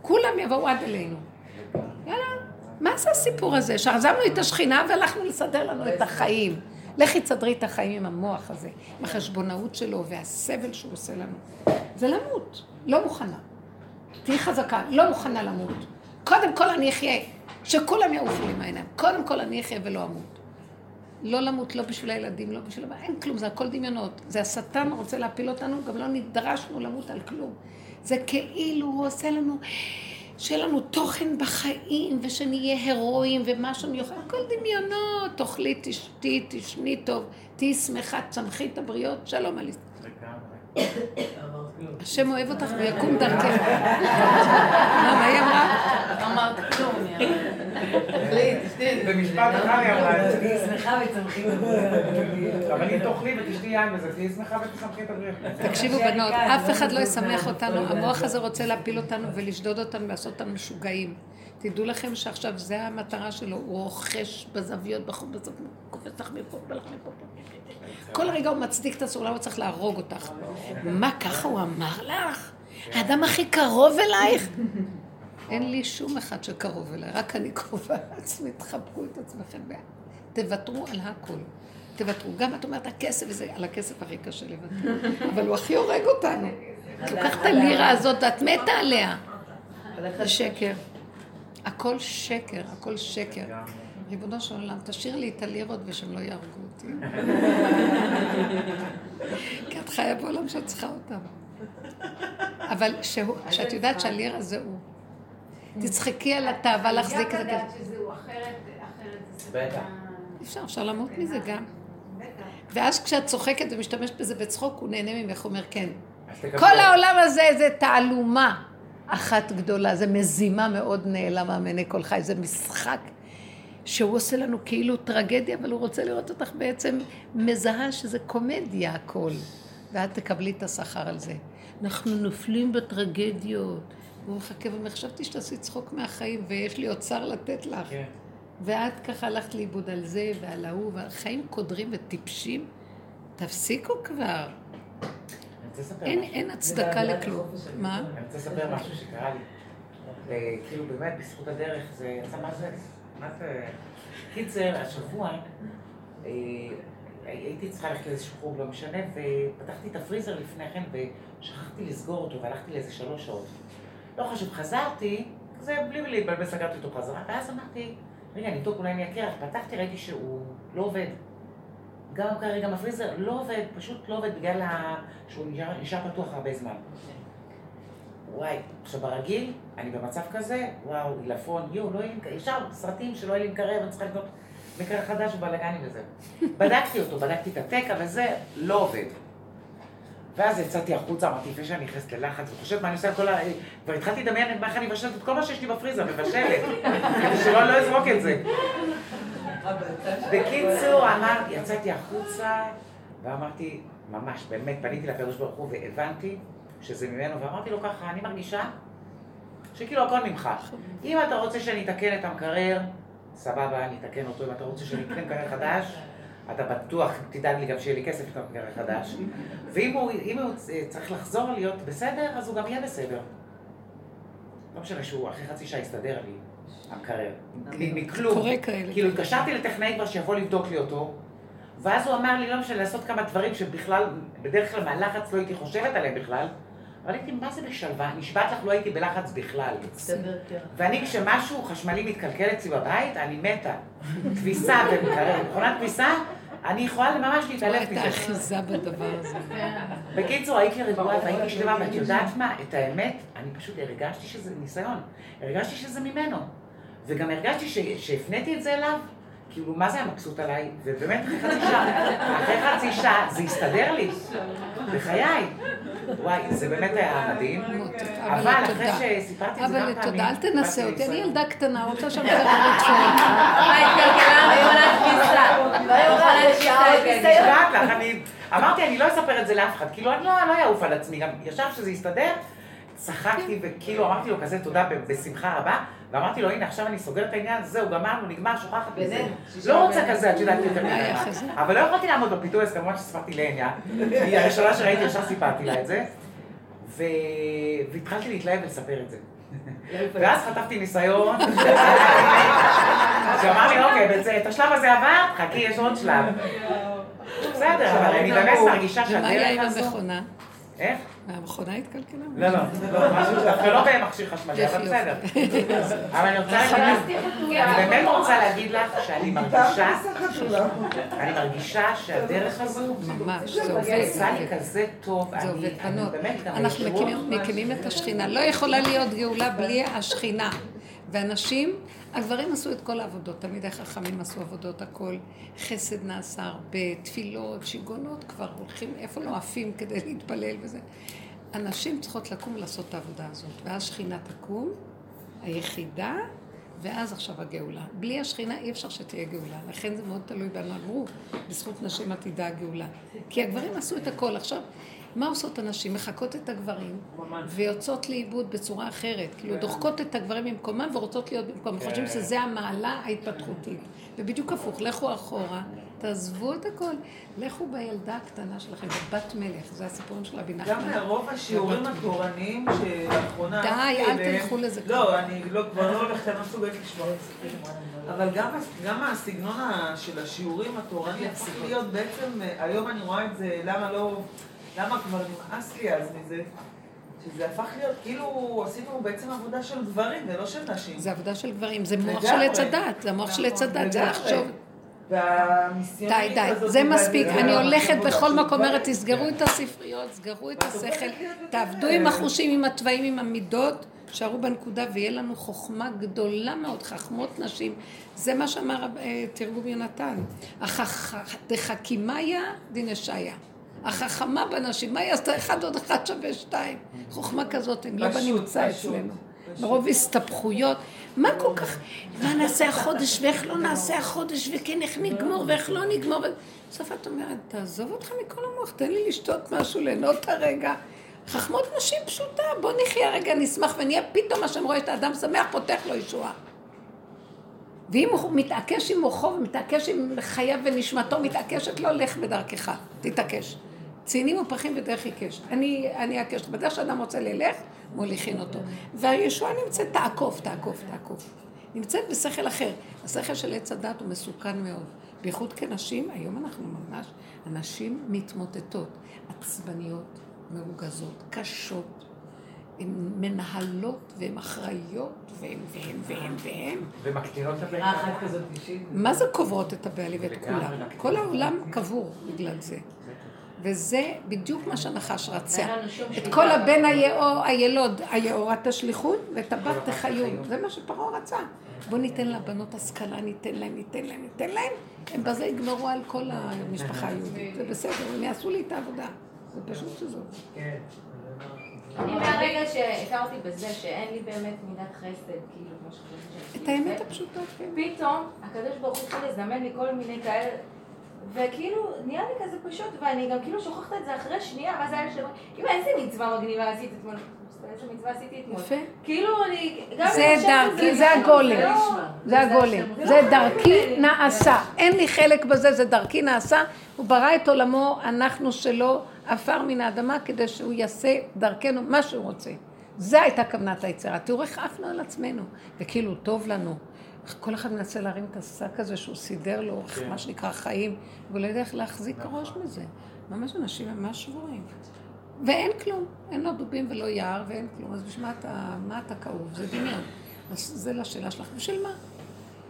A: כולם יבואו עד אלינו. יאללה, מה זה הסיפור הזה? שעזבנו את השכינה והלכנו לסדר לנו את החיים. לכי תסדרי את החיים עם המוח הזה, עם החשבונאות שלו והסבל שהוא עושה לנו. זה למות, לא מוכנה. תהיי חזקה, לא מוכנה למות. קודם כל אני אחיה, שכולם יעופו לי מהעיניים. קודם כל אני אחיה ולא אמות. לא למות, לא בשביל הילדים, לא בשביל... אין כלום, זה הכל דמיונות. זה השטן רוצה להפיל אותנו, גם לא נדרשנו למות על כלום. זה כאילו הוא עושה לנו, שיהיה לנו תוכן בחיים, ושנהיה הירואים ומשהו מיוחד. הכל דמיונות, תאכלי, תשתי, תשני טוב, תהיי שמחה, צמחי את הבריות, שלום על ישראל. השם אוהב אותך ויקום דרכך. מה, מה היא אמרה?
B: אמרת כלום,
D: במשפט אחד היא אמרה את זה.
F: תהיי שמחה וצמחי
D: אבל אם תאכלי ותשתי יין וזה, תהיי שמחה ותשמחי את הבריאות.
A: תקשיבו בנות, אף אחד לא ישמח אותנו, המוח הזה רוצה להפיל אותנו ולשדוד אותנו ולעשות אותנו משוגעים. תדעו לכם שעכשיו זה המטרה שלו, הוא רוכש בזוויות, בחור בזוויות, קופץ לך מפה, בא לך מפה. כל רגע הוא מצדיק את עצמו, למה הוא צריך להרוג אותך? מה, ככה הוא אמר לך? האדם הכי קרוב אלייך? אין לי שום אחד שקרוב אליי, רק אני קרובה לעצמי, תחבקו את עצמכם, תוותרו על הכל. תוותרו. גם את אומרת, הכסף וזה, על הכסף הכי קשה לוותר. אבל הוא הכי הורג אותנו. את לוקחת את הלירה הזאת ואת מתה עליה. זה שקר. הכל שקר, הכל שקר. ריבונו של עולם, תשאיר לי את הלירות ושהם לא יהרגו אותי. כי את חיה בעולם שאת צריכה אותם. אבל שאת יודעת שהלירה זה הוא. תצחקי על התאווה להחזיק את
I: אני
A: הכסף.
I: גם יודעת שזהו, אחרת, אחרת זה
D: בטח.
A: אפשר, אפשר למות מזה גם.
I: בטח.
A: ואז כשאת צוחקת ומשתמשת בזה בצחוק, הוא נהנה ממך, הוא אומר, כן. כל העולם הזה זה תעלומה אחת גדולה, זה מזימה מאוד נעלמה מעיני כל חי, זה משחק שהוא עושה לנו כאילו טרגדיה, אבל הוא רוצה לראות אותך בעצם מזהה שזה קומדיה הכל, ואת תקבלי את השכר על זה. אנחנו נופלים בטרגדיות. הוא מחכה ואומר, חשבתי שתעשי צחוק מהחיים ויש לי אוצר לתת לך.
D: כן.
A: ואת ככה הלכת לאיבוד על זה ועל ההוא, והחיים קודרים וטיפשים. תפסיקו כבר. אין. אין הצדקה לכלום. מה?
D: אני רוצה לספר משהו שקרה לי. וכאילו באמת, בזכות הדרך, זה יצא מה זה... קיצר, השבוע אה, הייתי צריכה ללכת לאיזשהו חוג, לא משנה, ופתחתי את הפריזר לפני כן ושכחתי לסגור אותו והלכתי לאיזה שלוש שעות. לא חשוב, חזרתי, זה בלי להתבלבל סגרתי אותו חזרה, ואז אמרתי, רגע, אני אבדוק אולי אני אכיר, פתחתי, ראיתי שהוא לא עובד. גם כרגע גם הפריזר לא עובד, פשוט לא עובד בגלל. שהוא נשאר, פתוח הרבה זמן. וואי, עכשיו ברגיל, אני במצב כזה, וואו, עילפון, יואו, לא יהיה לי, ישר סרטים שלא יהיה לי מקרר, אני צריכה לקנות מקרר חדש ובלאגנים וזה. בדקתי אותו, בדקתי את התקע וזה, לא עובד. ואז יצאתי החוצה, אמרתי, לפני שאני נכנסת ללחץ, וחושבת מה אני עושה כל ה... כבר התחלתי לדמיין מה איך אני מבשלת את כל מה שיש לי בפריזר, מבשלת, כדי שלא לא אזרוק את זה. בקיצור, אמר, יצאתי החוצה, ואמרתי, ממש, באמת, פניתי לקדוש ברוך הוא והבנתי שזה ממנו, ואמרתי לו ככה, אני מרגישה שכאילו הכל ממך. אם אתה רוצה שאני אתקן את המקרר, סבבה, אני אתקן אותו, אם אתה רוצה שאני אקנה מקרר חדש, אתה בטוח תדאג לי גם שיהיה לי כסף לקנות מקרר חדש. ואם הוא, אם הוא צריך לחזור להיות בסדר, אז הוא גם יהיה בסדר. לא משנה שהוא אחרי חצי שעה יסתדר לי, המקרר. מכלום.
A: קורה כאלה.
D: כאילו התקשרתי לטכנאי כבר שיבוא לבדוק לי אותו, ואז הוא אמר לי, לא משנה, לעשות כמה דברים שבכלל, בדרך כלל מהלחץ לא הייתי חושבת עליהם בכלל, הייתי, מה זה בשלווה? נשבעת לך, לא הייתי בלחץ בכלל. ואני, כשמשהו חשמלי מתקלקל אצלי בבית, אני מתה. כביסה ומקרר, מכונת כביסה, אני יכולה ממש להתעלף
A: את
D: מזה.
A: האחיזה בדבר הזה.
D: בקיצור, הייתי רגועה והייתי שלמה, ואת יודעת מה? את האמת, אני פשוט הרגשתי שזה ניסיון. הרגשתי שזה ממנו. וגם הרגשתי שהפניתי את זה אליו, כאילו, מה זה היה מבסוט עליי? ובאמת, אחרי חצי שעה, אחרי חצי שעה, זה הסתדר לי. בחיי. וואי, זה באמת היה מדהים. אבל
A: אבל
D: אחרי. שסיפרתי את זה כמה
A: אבל
D: פעמים...
A: תודה, אל תנסה אותי, אני. ילדה קטנה, רוצה שם לדבר.
B: היי, כלכלה, מכונת כביסה. מכונת כביסה.
D: נשבעת לך, אני... אמרתי, אני לא אספר את זה לאף אחד. כאילו, אני לא לא אעוף על עצמי. גם ישר כשזה יסתדר, צחקתי וכאילו אמרתי לו כזה תודה בשמחה רבה, ואמרתי לו, הנה, עכשיו אני סוגר את העניין, זהו, גמרנו, נגמר, שוכחת מזה. לא רוצה כזה, את יודעת, יותר.
A: כזה.
D: אבל לא יכולתי לעמוד בפיתוי, אז כמובן שסיפרתי לעניה. היא הראשונה שראיתי, ישר סיפרתי לה את זה. והתחלתי להתלהב ולספר את זה. ואז חטפתי ניסיון, שאמר לי, אוקיי, את השלב הזה עברת, חכי, יש עוד שלב. בסדר, אבל אני באמת מרגישה שהדרך הזו... איך?
A: המכונה התקלקלה?
D: לא, לא, לא, דווקא לא במכשיר חשמלי, אבל בסדר. אבל אני רוצה להגיד לך, אני באמת רוצה להגיד לך שאני מרגישה, אני מרגישה שהדרך הזו
A: ממש, זה עובד.
D: עושה לי כזה טוב,
A: זה
D: אני
A: עובד, בנות. אנחנו מקימים את השכינה. לא יכולה להיות גאולה בלי השכינה. ואנשים, הגברים עשו את כל העבודות, תמיד החכמים עשו עבודות, הכל. חסד נעשה הרבה, תפילות, שיגעונות, כבר הולכים, איפה לא עפים כדי להתפלל וזה. הנשים צריכות לקום לעשות את העבודה הזאת, ואז שכינה תקום, היחידה, ואז עכשיו הגאולה. בלי השכינה אי אפשר שתהיה גאולה, לכן זה מאוד תלוי בנו. אמרו, בזכות נשים עתידה הגאולה. כי הגברים עשו את הכל. עכשיו, מה עושות הנשים? מחקות את הגברים, ויוצאות לאיבוד בצורה אחרת. כאילו, דוחקות את הגברים במקומם ורוצות להיות במקום. חושבים שזה המעלה ההתפתחותית. ובדיוק הפוך, לכו אחורה, תעזבו את הכל. לכו בילדה הקטנה שלכם, בבת מלך, זה הסיפורים של רבי
C: גם
A: נחמן.
C: מרוב השיעורים התורניים שלאחרונה...
A: די,
C: הלכתי
A: אל תלכו לזה
C: לא. אני לא, כבר לא הולכת, אני לא מסוגלת לשמוע את זה. אבל גם, גם הסגנון של השיעורים התורניים הפך להיות בעצם, אה, היום אני רואה את זה, למה לא, למה כבר נמאס לי אז מזה, שזה הפך להיות, כאילו, עשינו בעצם עבודה של גברים ולא של נשים.
A: זה עבודה של גברים, זה מוח של. עץ הדת, זה המוח של עץ הדת, זה. לחשוב. די, די, זה מספיק.
C: זה
A: אני
C: ממש
A: הולכת בכל
C: של
A: מקום, אומרת. תסגרו את הספריות, סגרו את השכל, תעבדו עם החושים, עם התוואים, עם המידות, שערו בנקודה, ויהיה לנו חוכמה גדולה מאוד, חכמות נשים. זה מה שאמר אה, תרגום יונתן. החכ- דחכימיה דנשיה. החכמה בנשים, מה היא עשתה? אחד עוד אחד שווה שתיים. חוכמה כזאת, הם לא בנמצא אצלנו. מרוב הסתבכויות. מה כל כך, מה נעשה החודש ואיך לא נעשה החודש וכן איך נגמור ואיך לא נגמור. בסוף את אומרת, תעזוב אותך מכל המוח, תן לי לשתות משהו, ליהנות הרגע. חכמות נשים פשוטה, בוא נחיה רגע, נשמח ונהיה פתאום מה שם רואה את האדם שמח, פותח לו ישועה. ואם הוא מתעקש עם מוחו ומתעקש עם חייו ונשמתו, מתעקשת לא, לך בדרכך, תתעקש. ציינים ופרחים בדרך עיקש. אני, אני אעקש. בדרך שאדם רוצה ללך, מוליכין אותו. והישועה נמצאת, תעקוף, תעקוף, תעקוף. נמצאת בשכל אחר. השכל של עץ הדת הוא מסוכן מאוד. בייחוד כנשים, היום אנחנו ממש, הנשים מתמוטטות, עצבניות, מרוגזות, קשות. הן מנהלות והן אחראיות והן והן והן והן.
F: ומקטינות את
K: אישית.
A: מה זה קוברות את הבעלים ואת. כולם? כל העולם קבור בגלל זה. וזה בדיוק מה שהנחש רצה. את. כל הבן היאור, הילוד, היאורה תשליכות, ואת הבת תחיון. זה מה שפרעה רצה. בוא ניתן לבנות השכלה, ניתן להם, ניתן להם, ניתן להם. הם בזה יגמרו על כל המשפחה היהודית. זה בסדר, הם יעשו לי את העבודה. זה פשוט שזאת.
F: כן.
H: אני מהרגע שהכרתי בזה שאין לי באמת מידת חסד, כאילו, כמו שחושבים
A: את האמת הפשוטה, כן.
H: פתאום הקדוש ברוך הוא התחיל לזמן לי כל מיני כאלה, וכאילו נהיה לי כזה פשוט, ואני גם כאילו שוכחת את זה אחרי שנייה, זה היה שלמה, כאילו איזה מצווה מגניבה עשית אתמול, איזה מצווה עשיתי אתמול,
A: יפה.
H: כאילו אני, גם
A: זה
H: חושבת
A: דרכי,
H: על
A: זה הגולם.
H: לא-
A: זה הגולם. זה דרכי נעשה. אין לי חלק בזה, זה דרכי נעשה. הוא ברא את עולמו, אנחנו שלו, עפר מן האדמה, כדי שהוא יעשה דרכנו מה שהוא רוצה. זה הייתה כוונת היצירה. תראו איך עפנו על עצמנו, וכאילו טוב לנו. כל אחד מנסה להרים את השק הזה שהוא סידר לו, מה שנקרא חיים, והוא לא יודע איך להחזיק ראש מזה. ממש אנשים ממש שבורים. ואין כלום, אין לא דובים ולא יער ואין כלום, אז בשביל מה אתה, מה אתה כאוב? זה דמיון. אז זה לשאלה שלך, בשביל מה?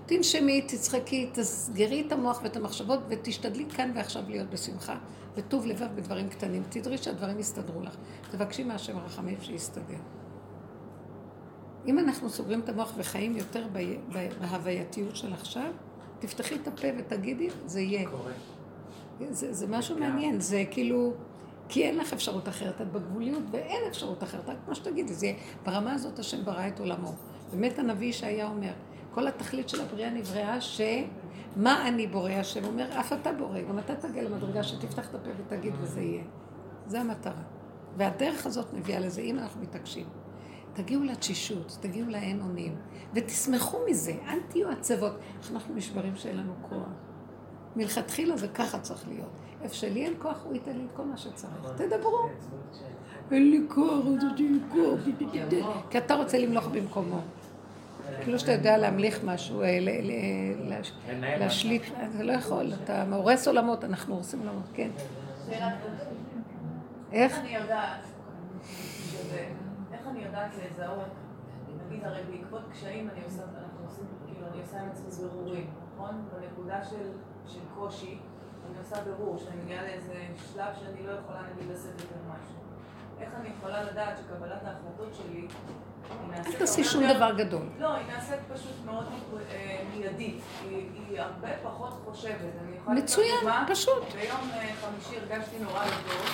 A: תנשמי, תצחקי, תסגרי את המוח ואת המחשבות ותשתדלי כאן ועכשיו להיות בשמחה. וטוב לבב בדברים קטנים. תדרי שהדברים יסתדרו לך. תבקשי מהשם הרחמים שיסתדר. אם אנחנו סוגרים את המוח וחיים יותר ב- בהווייתיות של עכשיו, תפתחי את הפה ותגידי, זה יהיה.
F: קורה.
A: זה, זה משהו מעניין, זה כאילו, כי אין לך אפשרות אחרת, את בגבוליות ואין אפשרות אחרת, רק מה שתגידי, זה ברמה הזאת השם ברא את עולמו. באמת הנביא ישעיה אומר, כל התכלית של הבריאה נבראה שמה אני בורא השם, אומר, אף אתה בורא, גם אתה תגיע למדרגה שתפתח את הפה ותגיד וזה יהיה. זה המטרה. והדרך הזאת מביאה לזה, אם אנחנו מתעקשים. תגיעו לתשישות, תגיעו לאין אונים, ותשמחו מזה, אל תהיו עצבות. איך אנחנו נשברים שאין לנו כוח. מלכתחילה זה ככה צריך להיות. איפה שלי אין כוח, הוא ייתן לי את כל מה שצריך. תדברו. אין לי כוח, אז יש לי כוח. כי אתה רוצה למלוך במקומו. כאילו שאתה יודע להמליך משהו, אה, להשליט, אתה לא יכול, אתה הורס עולמות, אנחנו הורסים עולמות, כן. איך?
L: אני יודעת איך אני יודעת לזהות, נגיד הרי בעקבות קשיים אני עושה, אנחנו עושים, כאילו אני עושה עם עצמי בירורים, נכון? בנקודה של, של קושי, אני עושה בירור, שאני מגיעה לאיזה שלב שאני לא יכולה נגיד לשאת יותר משהו. איך אני יכולה לדעת שקבלת ההחלטות שלי.
A: אל תעשי שום דבר גדול.
L: לא, היא נעשית פשוט מאוד אה, מיידית. היא, היא הרבה פחות חושבת.
A: מצוין. פשוט.
L: ביום אה, חמישי הרגשתי נורא לבוא,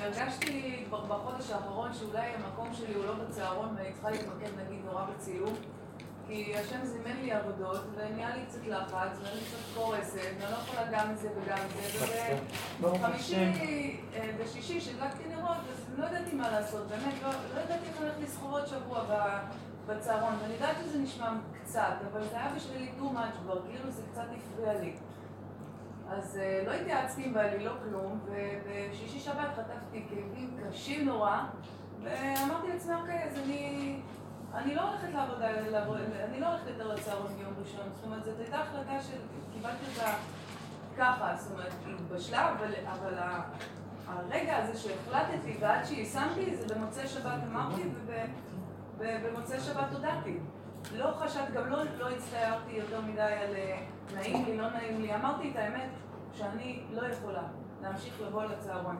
L: והרגשתי כבר בחודש האחרון שאולי המקום שלי הוא לא בצהרון ואני צריכה להתמקד נגיד נורא בצילום. כי השם זימן לי עבודות, ונהיה לי קצת לחץ, ואני קצת קורסת, ואני לא יכולה גם את זה וגם את זה, ובחמישי אה, ושישי שהדלקתי נרות, אז לא ידעתי מה לעשות, באמת, לא, לא ידעתי איך ללכת לסחור עוד שבוע בצהרון, ואני יודעת שזה נשמע קצת, אבל זה היה בשבילי too much כבר, כאילו זה קצת הפריע לי. אז אה, לא התייעצתי עם בעלי, לא כלום, ובשישי שבת חטפתי כאבים קשים נורא, ואמרתי לעצמי, אוקיי, אז אני, אני לא הולכת לעבודה, לעבוד, אני לא הולכת יותר לצהרון ביום ראשון, זאת אומרת, זאת הייתה החלטה שקיבלתי אותה ככה, זאת אומרת, היא התבשלה, אבל, אבל הרגע הזה שהחלטתי ועד שיישמתי זה במוצאי שבת אמרתי ובמוצאי שבת הודעתי. לא חשבתי, גם לא, לא הצטערתי יותר מדי על אה, נעים לי, לא נעים לי. אמרתי את האמת שאני לא יכולה להמשיך לבוא לצהרון.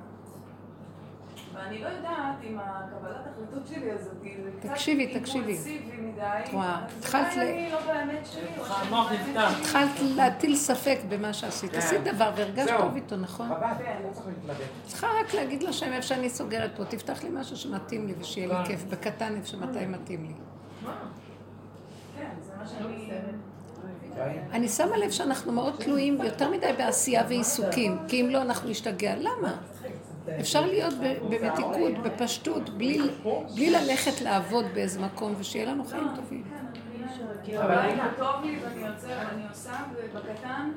L: ואני לא יודעת אם הקבלת החלטות שלי הזאת, זה קצת
A: תקשיבי, תקשיבי.
L: אימפולסיבי מדי.
A: את רואה,
L: אז
A: התחלת ל-
L: אני לא באמת שלי.
A: התחלת להטיל ספק במה שעשית.
D: כן.
A: עשית דבר והרגשת. טוב איתו, נכון?
D: חבל, לא צריך להתלבט.
A: צריכה רק להגיד לשם איפה שאני סוגרת פה, תפתח לי משהו שמתאים לי ושיהיה לי
D: כן.
A: כיף, בקטן איפה שמתי מתאים לי.
L: כן, זה מה שאני...
A: אני שמה לב שאנחנו מאוד תלויים יותר מדי בעשייה ועיסוקים, כי אם לא אנחנו נשתגע. למה? אפשר להיות במתיקות, בפשטות, בלי, בלי ללכת לעבוד באיזה מקום ושיהיה לנו חיים טובים.
L: אבל אני טוב לי ואני יוצר ואני עושה בקטן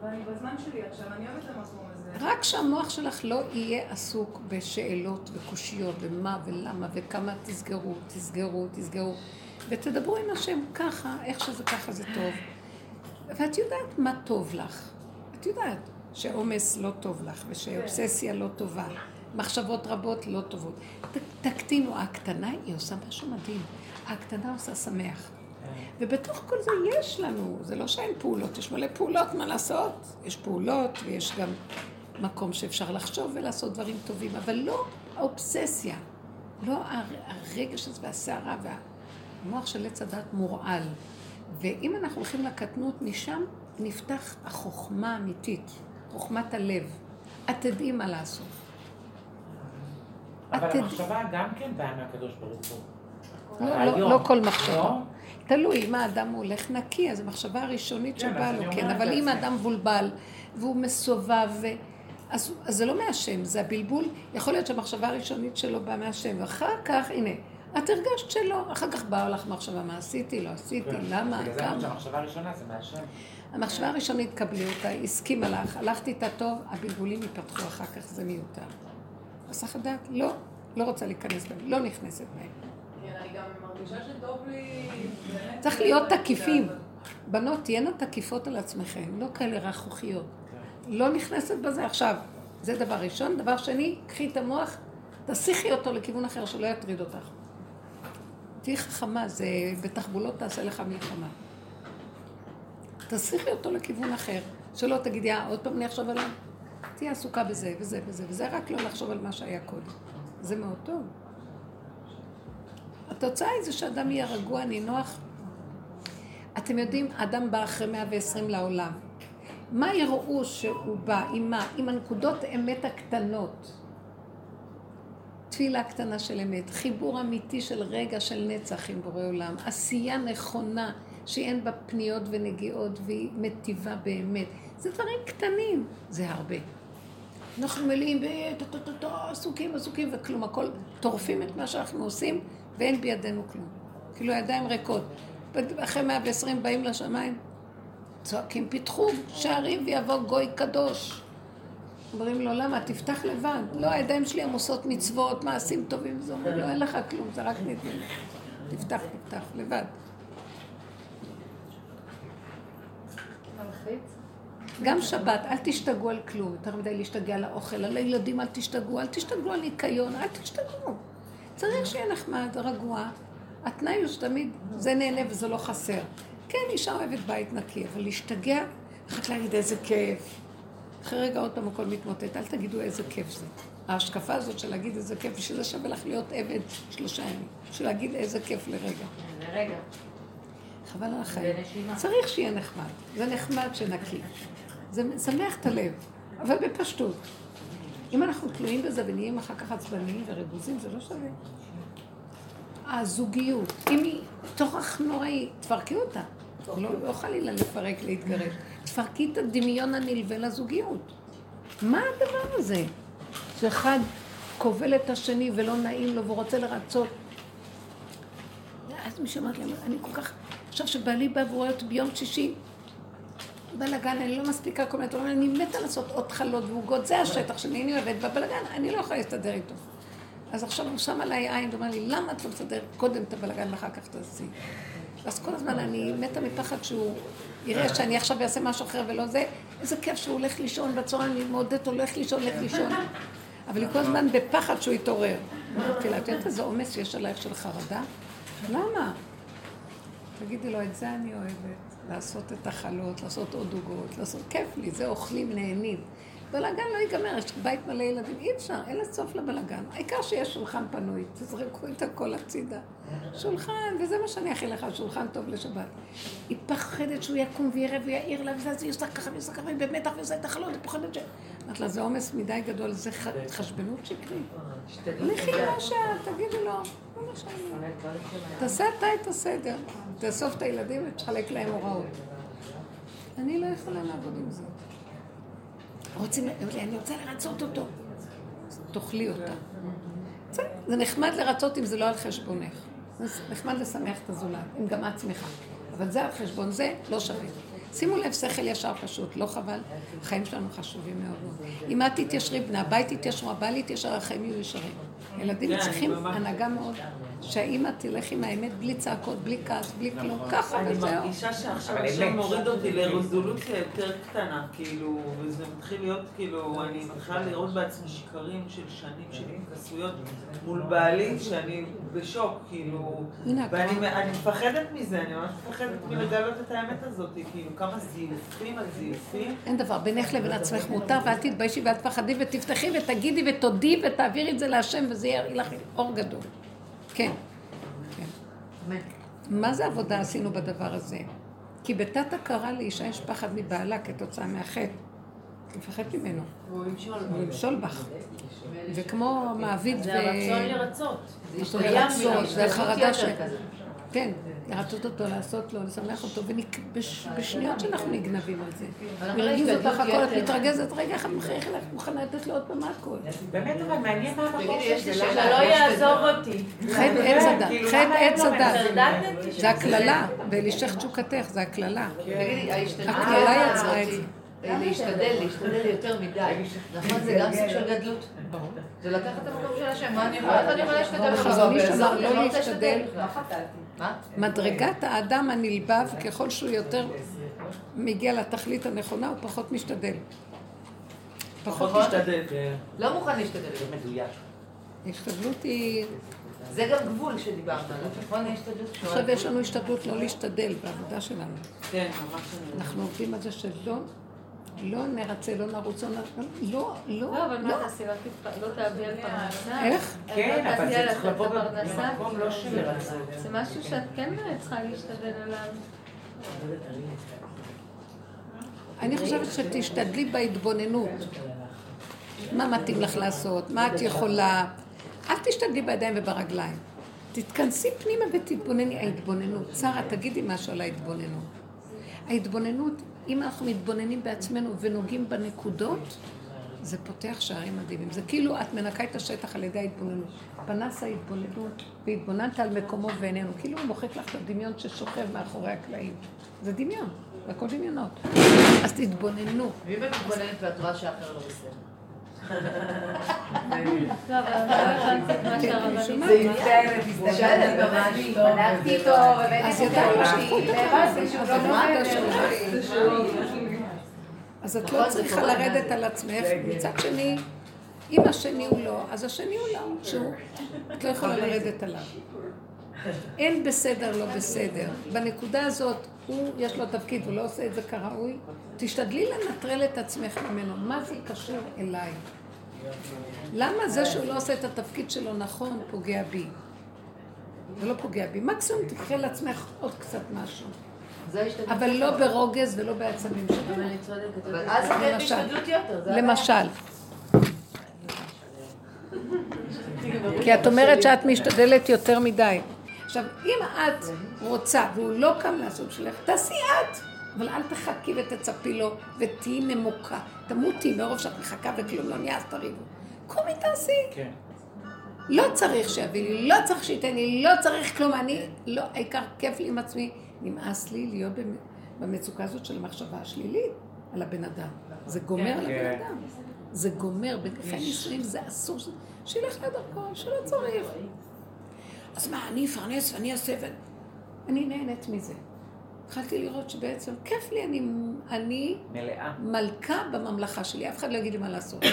L: ואני בזמן שלי עכשיו, אני אוהבת את המקום הזה.
A: רק שהמוח שלך לא יהיה עסוק בשאלות וקושיות ומה ולמה וכמה תסגרו, תסגרו, תסגרו ותדברו עם השם ככה, איך שזה ככה זה טוב. ואת יודעת מה טוב לך. את יודעת שעומס לא טוב לך ושאובססיה לא טובה. מחשבות רבות לא טובות. ת- תקטינו, הקטנה היא עושה משהו מדהים. הקטנה עושה שמח. ובתוך כל זה יש לנו, זה לא שאין פעולות, יש מלא פעולות, מה לעשות? יש פעולות ויש גם מקום שאפשר לחשוב ולעשות דברים טובים, אבל לא האובססיה, לא הר- הרגש הזה והסערה והמוח של עץ הדת מורעל. ואם אנחנו הולכים לקטנות, משם נפתח החוכמה האמיתית, חוכמת הלב. את תדעי מה לעשות.
D: אבל המחשבה גם כן באה מהקדוש ברוך הוא.
A: לא, לא. לא כל מחשבה.
D: לא?
A: תלוי, אם האדם הולך נקי, אז המחשבה הראשונית
D: כן,
A: שבאה לו, כן, אבל אם. האדם מבולבל והוא מסובב, ו- אז, אז זה לא מהשם, זה הבלבול. יכול להיות שהמחשבה הראשונית שלו באה מהשם, ואחר כך, הנה, את הרגשת שלא, אחר כך באה לך מחשבה, מה עשיתי, לא עשיתי,
D: כן.
A: למה,
D: בגלל זה
A: כמה.
D: שהמחשבה הראשונה זה מהשם.
A: המחשבה הראשונית, קבלי אותה, הסכימה לך, הלכתי איתה טוב, הבלבולים ייפתחו אחר כך, זה מיותר. הסך הדעת, לא, לא רוצה להיכנס בהם, לא נכנסת בהם.
L: כן, אני גם מרגישה שטוב לי...
A: צריך להיות תקיפים. בנות, תהיינה תקיפות על עצמכם, לא כאלה רכוכיות. לא נכנסת בזה עכשיו. זה דבר ראשון. דבר שני, קחי את המוח, תסיכי אותו לכיוון אחר, שלא יטריד אותך. תהיי חכמה, זה בתחבולות תעשה לך מלחמה. תסיכי אותו לכיוון אחר, שלא תגידי, אה, עוד פעם אני אחשוב עליו? תהיי עסוקה בזה וזה וזה וזה, רק לא לחשוב על מה שהיה קודם. זה מאוד טוב. התוצאה היא זה שאדם יהיה רגוע, נינוח. אתם יודעים, אדם בא אחרי 120 לעולם. מה יראו שהוא בא? עם מה? עם הנקודות אמת הקטנות. תפילה קטנה של אמת, חיבור אמיתי של רגע של נצח עם בורא עולם, עשייה נכונה שאין בה פניות ונגיעות והיא מטיבה באמת. זה דברים קטנים, זה הרבה. אנחנו מלאים עסוקים, עסוקים וכלום, הכל טורפים את מה שאנחנו עושים ואין בידינו כלום. כאילו הידיים ריקות. אחרי 120 באים לשמיים, צועקים, פיתחו שערים ויבוא גוי קדוש. אומרים לו, למה? תפתח לבד. לא, הידיים שלי עמוסות מצוות, מעשים טובים. זה אומר, לא, אין לך כלום, זה רק נדמה. תפתח, תפתח, לבד. גם שבת, אל תשתגעו על כלום, יותר מדי להשתגע על האוכל, על הילדים אל תשתגעו, אל תשתגעו על ניקיון, אל תשתגעו. צריך שיהיה נחמד, רגוע. התנאי הוא שתמיד זה נהנה וזה לא חסר. כן, אישה אוהבת בית נקי, אבל להשתגע, אחת להגיד איזה כיף. אחרי רגע עוד פעם הכל מתמוטט, אל תגידו איזה כיף זה. ההשקפה הזאת של להגיד איזה כיף, שזה שווה לך להיות עבד שלושה ימים. של להגיד איזה כיף לרגע.
B: לרגע.
A: חבל על החיים. צריך שיהיה נחמד. זה נחמד שנקי. זה משמח את הלב, אבל בפשטות. אם אנחנו תלויים בזה ונהיים אחר כך עצבניים ורגוזים, זה לא שווה. הזוגיות, אם היא תוכח נוראי, תפרקי אותה. לא, לא חלילה לפרק, להתגרש. תפרקי את הדמיון הנלווה לזוגיות. מה הדבר הזה? שאחד כובל את השני ולא נעים לו והוא רוצה לרצות. אז מישהו אמר לי, אני כל כך... עכשיו שבעלי בא והוא רואה אותי ביום שישי, בלאגן, אני לא מספיקה כל מיני דברים, אני מתה לעשות עוד חלות ועוגות, זה השטח שלי, אני אוהבת בבלאגן, אני לא יכולה להסתדר איתו. אז עכשיו הוא שם עליי עין ואומר לי, למה את לא מסתדרת קודם את הבלאגן ואחר כך תעשי? אז כל הזמן אני מתה מפחד שהוא יראה שאני עכשיו אעשה משהו אחר ולא זה, איזה כיף שהוא הולך לישון בצהריים, אני מעודדת, הולך לישון, הולך לישון. אבל היא כל הזמן בפחד שהוא יתעורר. אמרתי לה, את יודעת איזה עומס יש עלייך של חרדה? למה? תגידי לו, את זה אני אוהבת, לעשות את החלות, לעשות עוד עוגות, לעשות, כיף לי, זה אוכלים, נהנים. בלאגן לא ייגמר, יש בית מלא ילדים, אי אפשר, אין לסוף לבלאגן. העיקר שיש שולחן פנוי, תזרקו את הכל הצידה. שולחן, וזה מה שאני אכין לך, שולחן טוב לשבת. היא פחדת שהוא יקום ויראה ויעיר לה, וזה היא עושה ככה ועושה ככה, והיא במתח ועושה את החלון, היא פוחדת ש... אמרת לה, זה עומס מדי גדול, זה התחשבנות שקרית. לכי כמו שאת, תגידי לו, לא משנה. תעשה אתה את הסדר, תאסוף את הילדים ותחלק להם הוראות. אני לא יכולה לעבוד עם זה. רוצים, אני רוצה לרצות אותו. תאכלי אותה. זה נחמד לרצות אם זה לא על חשבונך. זה נחמד לשמח את הזולת, אם גם את שמחה. אבל זה על חשבון זה, לא שווה. שימו לב, שכל ישר פשוט, לא חבל? החיים שלנו חשובים מאוד. אם את תתיישרי, בני הבית יתיישרו, הבעל יתיישר, החיים יהיו ישרים. ילדים
C: כן,
A: צריכים. הנהגה מאוד, שהאימא תלך עם האמת בלי צעקות, בלי כעס, בלי כלום, ככה
C: אני
A: וזהו.
C: מרגישה שעכשיו השם. מוריד אותי לרזולוציה יותר קטנה, כאילו, וזה מתחיל להיות, כאילו, אני מתחילה לראות בעצמי שקרים של שנים של התכסויות מול בעלי, שאני בשוק, כאילו, ואני אני מפחדת מזה, אני ממש מפחדת מלגלות את האמת הזאת, כאילו, כמה זיופים על זיופים.
A: אין דבר, בינך לבין עצמך מותר, ואל תתביישי ואל תפחדי, ותפתחי ותגידי ותודי ותעבירי את זה להשם, וזה יהיה לך אור גדול. כן. כן. מה זה עבודה עשינו בדבר הזה? כי בתת הכרה לאישה יש פחד מבעלה כתוצאה מהחטא. היא מפחדת ממנו.
F: הוא ימשול.
A: בך. וכמו מעביד
B: זה הרצון לרצות.
A: זה
B: זה השתגעות
A: זה החרדה
B: יתר
A: ש... כן, לרצות אותו, לעשות לו, לשמח אותו, ובשניות שאנחנו נגנבים על זה.
F: אנחנו
A: מרגיז אותך הכל, את. מתרגזת, רגע, איך את מחייכת לך, מוכנה לתת לו עוד פעם הכל.
D: באמת, אבל מעניין מה המקום של
F: שאלה.
D: זה.
B: שלא יעזוב אותי.
A: חטא עץ הדת, חטא עץ
D: לא
A: הדת. זה הקללה, ואלישך תשוקתך, זה הקללה. הקללה יצרה את זה.
F: להשתדל, להשתדל יותר מדי. נכון, זה גם סוג של גדלות. זה לקחת את המקום של השם, מה אני יכולה, אני להשתדל?
A: אמר
F: אני
A: לא להשתדל. מדרגת האדם הנלבב, ככל שהוא יותר מגיע לתכלית הנכונה, הוא פחות משתדל. פחות
C: פחות
A: משתדל.
C: משתדל.
F: לא מוכן להשתדל.
D: זה מדויק.
A: השתדלות היא...
F: זה גם גבול שדיברת עליו, נכון? ההשתדלות.
A: עכשיו יש לנו השתדלות לא להשתדל בעבודה שלנו.
C: כן, ממש.
A: אנחנו עובדים על זה שלא, לא נרצה, לא נרוץ, לא לא, לא,
E: לא, אבל
A: לא.
E: מה תעשי? לא תפ- לא תאבדי על פרנסה?
A: איך?
D: כן,
E: לא
D: אבל
E: תעשי
D: זה צריך לבוא
E: הפרנסה?
D: במקום לא של רצון.
E: זה משהו שאת כן צריכה להשתדל עליו.
A: אני חושבת שתשתדלי בהתבוננות. מה מתאים לך לעשות? מה את יכולה? אל תשתדלי בידיים וברגליים. תתכנסי פנימה ותתבונני. ההתבוננות. שרה, תגידי משהו על ההתבוננות. ההתבוננות, אם אנחנו מתבוננים בעצמנו ונוגעים בנקודות, זה פותח שערים מדהימים. זה כאילו את מנקה את השטח על ידי ההתבוננות. פנס ההתבוננות, והתבוננת על מקומו ואיננו. כאילו הוא מוחק לך את הדמיון ששוכב מאחורי הקלעים. זה דמיון, זה הכל דמיונות. אז תתבוננו.
F: ואם את מתבוננת ואת רואה שאחר לא בסדר.
E: לא, אבל אני לא הבנתי את מה שהרבנית
F: ממש לא.
I: בדקתי איתו, ובאמת
A: אז את
I: והבנתי שהוא לא.
A: אז את
F: זה
A: צריכה. לרדת על עצמך. מצד שני, אם השני הוא לא, אז השני הוא לא. שהוא, את לא יכולה לרדת עליו. אין בסדר, לא בסדר. בנקודה הזאת, הוא, יש לו תפקיד, הוא לא עושה את זה כראוי. תשתדלי לנטרל את עצמך ממנו. מה זה קשור אליי? למה זה שהוא לא עושה את התפקיד שלו נכון, פוגע בי? זה לא פוגע בי. מקסימום תקחי לעצמך עוד קצת משהו. אבל לא ברוגז ולא בעצבים שלך.
B: אבל
F: אז זה כן. בהשתדלות יתר, זה הבעיה.
A: למשל. כי את אומרת שאת משתדלת יותר מדי. עכשיו, אם את רוצה והוא לא קם לעשות בשבילך, תעשי את. אבל אל תחכי ותצפי לו ותהיי נמוקה. תמותי מרוב שאת מחכה וכלום לא נהיה, אז תריבו. קומי תעשי.
D: כן.
A: לא צריך שיביא לי, לא צריך שייתן לי, לא צריך כלום, אני, לא, העיקר כיף לי עם עצמי. נמאס לי להיות במ- במצוקה הזאת של המחשבה השלילית על הבן אדם. זה גומר על הבן
D: כן.
A: אדם. זה גומר, בגופי נישואים זה אסור, שילך לדרכו, שלא צריך. אז מה, אני אפרנס ואני אעשה ו... אני נהנית מזה. התחלתי לראות שבעצם כיף לי, אני, אני
D: מלאה.
A: מלכה בממלכה שלי, אף אחד לא יגיד לי מה לעשות.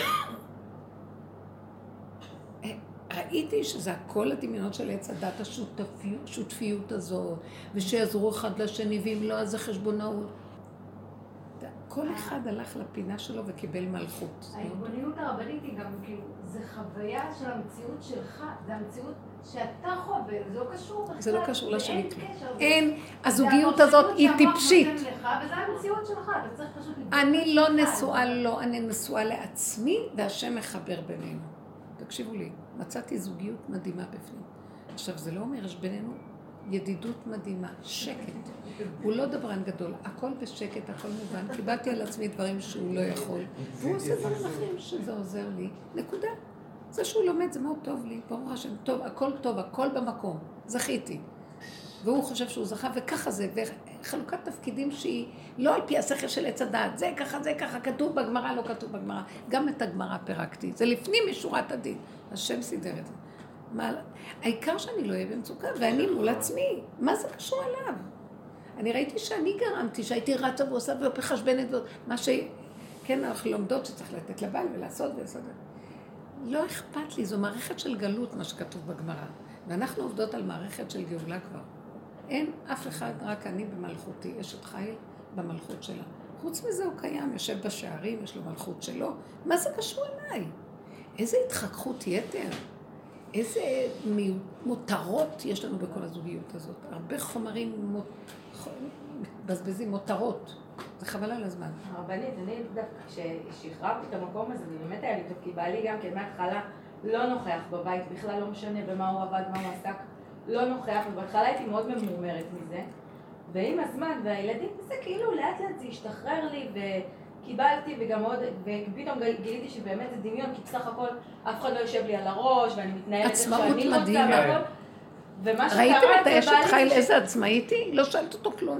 A: אה, ראיתי שזה הכל הדמיונות של עץ הדת, השותפיות, השותפיות הזאת, ושיעזרו אחד לשני, ואם לא, אז זה חשבונאות. כל אחד הלך לפינה שלו וקיבל מלכות.
I: ההתבוננות הרבנית היא גם כאילו, זה חוויה של המציאות שלך, זה המציאות שאתה חווה, זה לא קשור בכלל.
A: זה לא קשור לשני כלום. אין, הזוגיות הזאת היא טיפשית.
I: וזה המציאות שלך, אתה צריך פשוט לבדוק
A: אני לא. נשואה לו, אני נשואה לעצמי, והשם מחבר בינינו. תקשיבו לי, מצאתי זוגיות מדהימה בפנים. עכשיו, זה לא אומר, יש בינינו ידידות מדהימה, שקט. הוא לא דברן גדול, הכל בשקט, הכל מובן. קיבלתי על עצמי דברים שהוא לא יכול, והוא עושה דברים אחרים שזה עוזר לי. נקודה. זה שהוא לומד זה מאוד טוב לי, ברוך השם, טוב, הכל טוב, הכל במקום. זכיתי. והוא חושב שהוא זכה, וככה זה, וחלוקת תפקידים שהיא לא על פי השכל של עץ הדעת, זה ככה, זה ככה, כתוב בגמרא, לא כתוב בגמרא. גם את הגמרא פירקתי, זה לפנים משורת הדין. השם סידר את זה. מה, העיקר שאני לא אהיה במצוקה, ואני מול עצמי, מה זה קשור אליו? אני ראיתי שאני גרמתי, שהייתי רצה ועושה ומחשבנת, מה. כן, אנחנו לומדות שצריך לתת לבעל ולעשות ולעשות. לא אכפת לי, זו מערכת של גלות, מה שכתוב בגמרא. ואנחנו עובדות על מערכת של גאולה כבר. אין אף אחד, רק אני במלכותי, אשת חיל במלכות שלה. חוץ מזה הוא קיים, יושב בשערים, יש לו מלכות שלו. מה זה קשור אליי? איזה התחככות יתר, איזה מותרות יש לנו בכל הזוגיות הזאת. הרבה חומרים. מבזבזים מותרות. זה חבל על הזמן.
H: הרבנית, אני דווקא כששחררתי את המקום הזה, זה באמת היה לי טוב, כי בעלי גם כן מההתחלה לא נוכח בבית, בכלל לא משנה במה הוא עבד, מה הוא עסק, לא נוכח, ובהתחלה הייתי מאוד ממורמרת מזה, ועם הזמן, והילדים, זה כאילו לאט לאט זה השתחרר לי, וקיבלתי, וגם עוד, ופתאום גיל- גיליתי שבאמת זה דמיון, כי בסך הכל אף אחד לא יושב לי על הראש, ואני מתנהלת איך שאני רוצה. והכל. ומה שקרה
A: ראיתם את
H: זה
A: האשת חיל איזה עצמאית היא? לא שאלת אותו כלום.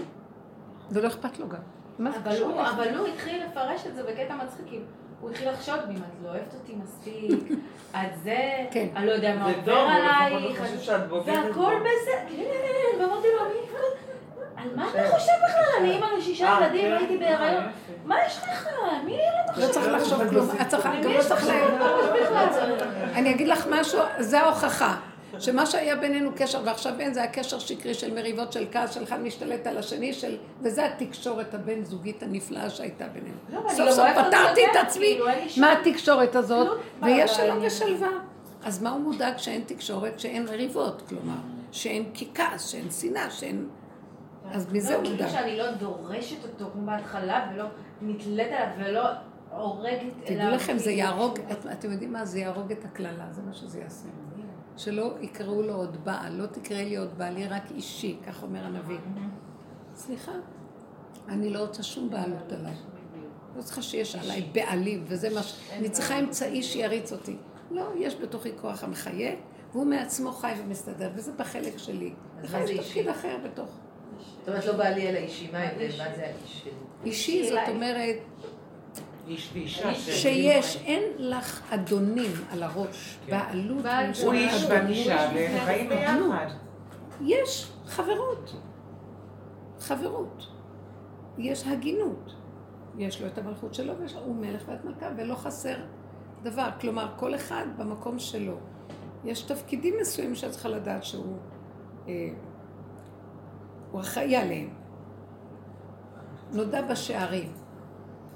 A: ולא אכפת לו גם. מה זה
H: אבל
A: קשור
H: הוא? אבל הוא התחיל לפרש את זה בקטע מצחיק, כי הוא התחיל לחשוד בי, אם את לא אוהבת אותי מספיק, את זה,
A: כן.
H: אני לא יודע מה עובר עלייך,
C: לא
H: והכל. בסדר, כן, ואמרתי לו, אני, על מה אתה חושב בכלל? אני אימא לשישה
C: אה,
H: ילדים,
C: כן.
H: הייתי בהיריון, מה יש לך? מי לא
A: לא צריך לחשוב כלום. את צריכה, גם לא צריך ל... אני אגיד לך משהו, זה ההוכחה. שמה שהיה בינינו קשר ועכשיו אין, זה היה קשר שקרי של מריבות של כעס, של אחד משתלט על השני, של... וזה התקשורת הבין זוגית הנפלאה שהייתה בינינו.
H: לא,
A: סוף
H: גם
A: סוף פתרתי את עצמי
H: כאילו, אין לי שום-
A: מהתקשורת הזאת,
H: כלום
A: ויש שלום. ושלווה. אז מה הוא מודאג שאין תקשורת, שאין מריבות, כלומר, שאין כעס, שאין שנאה, שאין... אז מזה הוא
H: לא,
A: מודאג.
H: כאילו שאני לא דורשת אותו כמו בהתחלה, ולא נתלית עליו, ולא הורגת אליו.
A: תדעו לכם, זה
H: כאילו.
A: יהרוג, את- אתם יודעים מה? זה יהרוג את הקללה, זה מה שזה יעשה. שלא יקראו לו עוד בעל, לא תקראי לי עוד בעל, יהיה רק אישי, כך אומר הנביא. סליחה, אני לא רוצה שום בעלות עליי. לא צריכה שיש עליי בעלים, וזה מה ש... אני צריכה אמצעי שיריץ אותי. לא, יש בתוכי כוח המחיה, והוא מעצמו חי ומסתדר, וזה בחלק שלי. לך יש? תפקיד אחר בתוך.
F: זאת אומרת, לא בעלי אלא אישי, מה ההבדל? מה זה האיש שלי?
A: אישי, זאת אומרת,
D: איש ואישה.
A: שיש, אין לך אדונים על הראש, בעלות.
E: בעל
A: של
D: הוא איש. ואישה, והם חיים ביחד.
A: יש חברות, חברות. יש הגינות. יש לו את המלכות שלו, ויש לו, הוא מלך ואת מלכה, ולא חסר דבר. כלומר, כל אחד במקום שלו. יש תפקידים מסוימים שאת צריכה לדעת שהוא אה, הוא אחראי עליהם. נודע בשערים.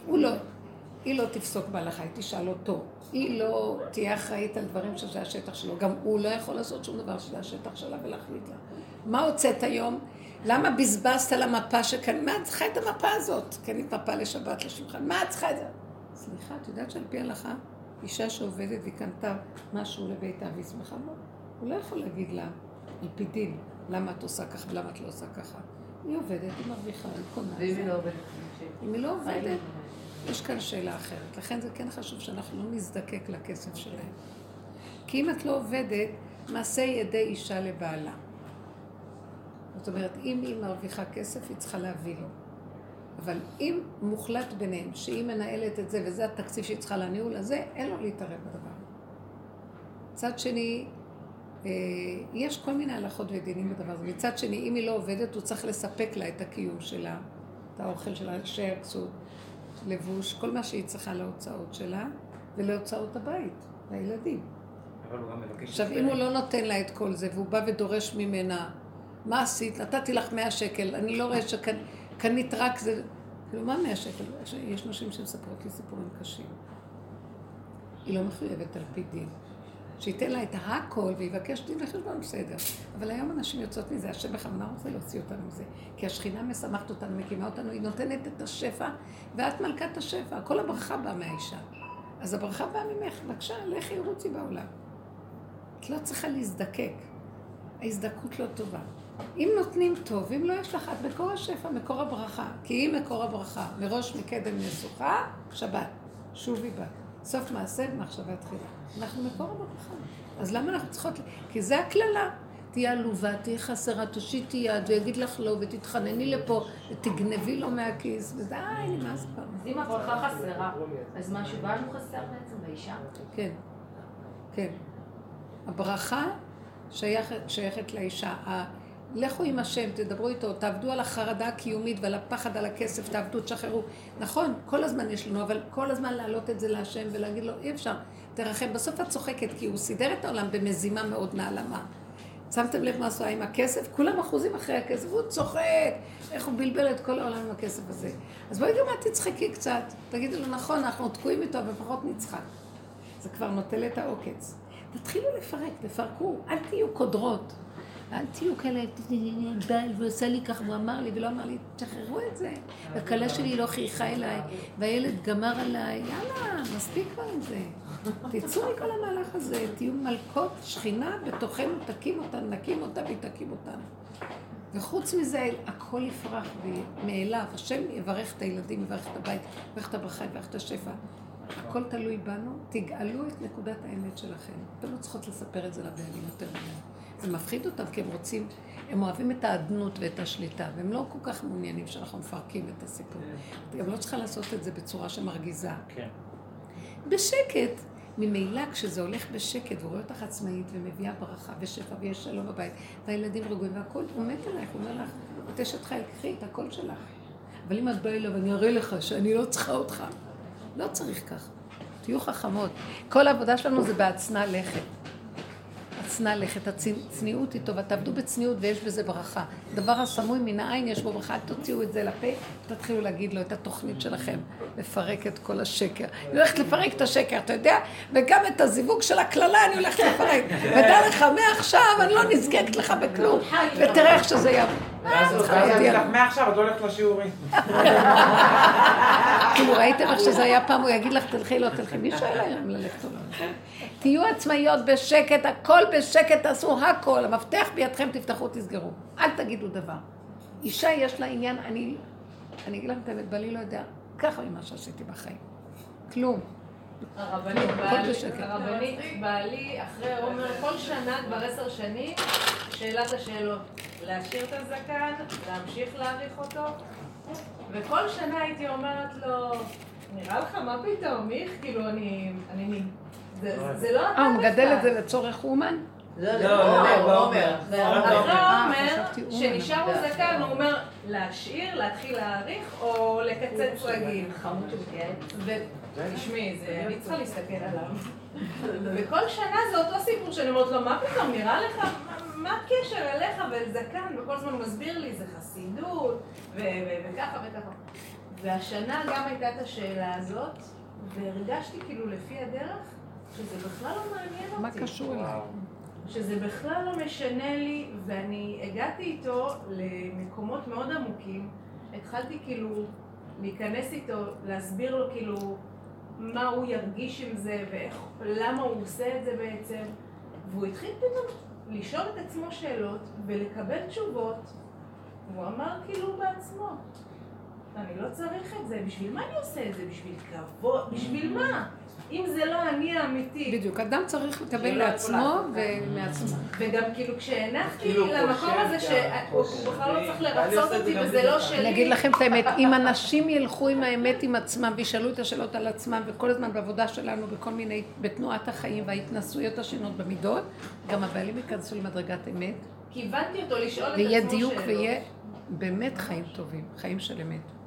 A: הוא לא, היא לא תפסוק בהלכה, היא תשאל אותו. היא לא תהיה אחראית על דברים שזה השטח שלו. גם הוא לא יכול לעשות שום דבר שזה השטח שלה ולהחליט לה. מה הוצאת היום? למה בזבזת על המפה שכאן? מה את צריכה את המפה הזאת? קנית מפה לשבת לשולחן. מה את צריכה את זה? סליחה, את יודעת שעל פי ההלכה, אישה שעובדת והיא קנתה משהו לביתה והיא שמחה בו, הוא לא יכול להגיד לה, על פי דין, למה את עושה ככה ולמה את לא עושה ככה. היא עובדת, היא מרוויחה, היא קונה.
F: ואם היא לא עובדת?
A: אם היא לא עובדת, יש כאן שאלה אחרת. לכן זה כן חשוב שאנחנו לא נזדקק לכסף שלהם. כי אם את לא עובדת, מעשה ידי אישה לבעלה. זאת אומרת, אם היא מרוויחה כסף, היא צריכה להביא לו. אבל אם מוחלט ביניהם שהיא מנהלת את זה וזה התקציב שהיא צריכה לניהול הזה, אין לו להתערב בדבר. מצד שני, אה, יש כל מיני הלכות ודינים בדבר הזה. מצד שני, אם היא לא עובדת, הוא צריך לספק לה את הקיום שלה, את האוכל שלה, שער כסות, לבוש, כל מה שהיא צריכה להוצאות שלה ולהוצאות הבית, לילדים. עכשיו, אם הוא לא נותן לה את כל זה, והוא בא ודורש ממנה, מה עשית? נתתי לך 100 שקל, אני לא רואה שקנית רק זה... כאילו, מה 100 שקל? יש נשים שמספרות לי סיפורים קשים. היא לא מחויבת על פי דין. שייתן לה את הכל ויבקש דין וחשבון, בסדר. אבל היום אנשים יוצאות מזה, השם בכוונה רוצה להוציא אותנו מזה. כי השכינה משמחת אותנו, מקימה אותנו, היא נותנת את השפע, ואת מלכת השפע. כל הברכה באה מהאישה. אז הברכה באה ממך, בבקשה, לכי רוצי בעולם. את לא צריכה להזדקק. ההזדקות לא טובה. אם נותנים טוב, אם לא יש לך, את מקור השפע, מקור הברכה. כי היא מקור הברכה. מראש מקדם נסוכה, שבת. שובי בה. סוף מעשה במחשבה תחילה. אנחנו מקור הברכה. אז למה אנחנו צריכות... כי זה הקללה. תהיה עלובה, תהיה חסרה, תושיטי יד, ויגיד לך לא, ותתחנני לפה, ותגנבי לו מהכיס, ודי, נמאס כבר.
H: אז אם הברכה חסרה, אז משהו בנו חסר בעצם באישה?
A: כן, כן. הברכה שייכת, שייכת לאישה. לכו עם השם, תדברו איתו, תעבדו על החרדה הקיומית ועל הפחד על הכסף, תעבדו, תשחררו. נכון, כל הזמן יש לנו, אבל כל הזמן להעלות את זה להשם ולהגיד לו, אי אפשר, תרחם. בסוף את צוחקת, כי הוא סידר את העולם במזימה מאוד נעלמה. שמתם לב מה עשו עם הכסף? כולם אחוזים אחרי הכסף, והוא צוחק, איך הוא בלבל את כל העולם עם הכסף הזה. אז בואי גם את תצחקי קצת, תגידי לו, נכון, אנחנו תקועים איתו, אבל פחות נצחק. זה כבר נוטל את העוקץ. תתחילו לפרק, תפרקו, אל תהיו קודרות. אל תהיו כאלה, בעל ועושה לי ככה, הוא אמר לי ולא אמר לי, תשחררו את זה. והכלה שלי לא חייכה אליי, והילד גמר עליי, יאללה, מספיק כבר עם זה. תצאו מכל המהלך הזה, תהיו מלכות שכינה בתוכנו, תקים אותנו, נקים אותה והיא תקים אותנו. וחוץ מזה, הכל יפרח מאליו. השם יברך את הילדים, יברך את הבית, יברך את הברכה, יברך את השפע. הכל תלוי בנו, תגאלו את נקודת האמת שלכם. אתם לא צריכות לספר את זה לבעלים יותר ממנו. זה מפחיד אותם כי הם רוצים, הם אוהבים את האדנות ואת השליטה, והם לא כל כך מעוניינים שאנחנו מפרקים את הסיפור. את גם לא צריכה לעשות את זה בצורה שמרגיזה.
D: כן.
A: בשקט. ממילא כשזה הולך בשקט ורואה אותך עצמאית ומביאה ברכה ושפע ויש שלום בבית והילדים רגועים והכל, הוא מת עלייך, הוא אומר לך, את אשת חיל, קחי את הכל שלך. אבל אם את באה אליו, אני אראה לך שאני לא צריכה אותך. לא צריך ככה. תהיו חכמות. כל העבודה שלנו זה בהצנע לכת. הצנע לכת, הצניעות היא טובה, תעבדו בצניעות ויש בזה ברכה. דבר הסמוי מן העין יש בו ברכה, אל תוציאו את זה לפה, תתחילו להגיד לו את התוכנית שלכם, לפרק את כל השקר. אני הולכת לפרק את השקר, אתה יודע? וגם את הזיווג של הקללה אני הולכת לפרק. ודע לך, מעכשיו אני לא נזקקת לך בכלום, ותראה איך שזה יעבור.
D: ואז לך, מעכשיו את לא הולכת לשיעורים.
A: כאילו, ראיתם איך שזה היה פעם, הוא יגיד לך, תלכי, לא תלכי. מי שואל היום ללכת או לא? תהיו עצמאיות בשקט, הכל בשקט, תעשו הכל. המפתח בידכם, תפתחו, תסגרו. אל תגידו דבר. אישה יש לה עניין, אני, אני אגיד לכם את האמת, בעלי לא יודע ככה ממה שעשיתי בחיים. כלום.
H: הרבנית בעלי, אחרי עומר, כל שנה, כבר עשר שנים, שאלת השאלות. להשאיר את הזקן, להמשיך להאריך אותו, וכל שנה הייתי אומרת לו, נראה לך, מה פתאום, איך, כאילו, אני... אני... זה לא אתה
A: אה, הוא מגדל את זה לצורך אומן?
F: לא, לא, עומר.
H: אחרי עומר, שנשאר לו זקן, הוא אומר, להשאיר, להתחיל להאריך, או לקצץ רגיל. חמוד שמתייעץ. תשמעי, אני צריכה להסתכל עליו. וכל שנה זה אותו סיפור שאני אומרת לו, מה פתאום, נראה לך, מה הקשר אליך ולזקן? וכל הזמן הוא מסביר לי, זה חסידות, וככה וככה. והשנה גם הייתה את השאלה הזאת, והרגשתי כאילו לפי הדרך, שזה בכלל לא מעניין אותי.
A: מה קשור אליי?
H: שזה בכלל לא משנה לי, ואני הגעתי איתו למקומות מאוד עמוקים. התחלתי כאילו להיכנס איתו, להסביר לו כאילו מה הוא ירגיש עם זה, ולמה הוא עושה את זה בעצם. והוא התחיל פתאום לשאול את עצמו שאלות ולקבל תשובות. הוא אמר כאילו בעצמו, אני לא צריך את זה, בשביל מה אני עושה את זה? בשביל כבוד? בשביל מה? אם זה לא אני האמיתי.
A: בדיוק, אדם צריך לקבל לעצמו ומעצמו.
H: וגם כאילו כשהנחתי למקום הזה שהוא בכלל לא צריך לרצות אותי וזה לא שלי.
A: אני אגיד לכם את האמת, אם אנשים ילכו עם האמת עם עצמם וישאלו את השאלות על עצמם וכל הזמן בעבודה שלנו בכל מיני, בתנועת החיים וההתנסויות השונות במידות, גם הבעלים ייכנסו למדרגת אמת.
H: כיוונתי אותו לשאול את עצמו
A: ויהיה דיוק ויהיה באמת חיים טובים, חיים של אמת.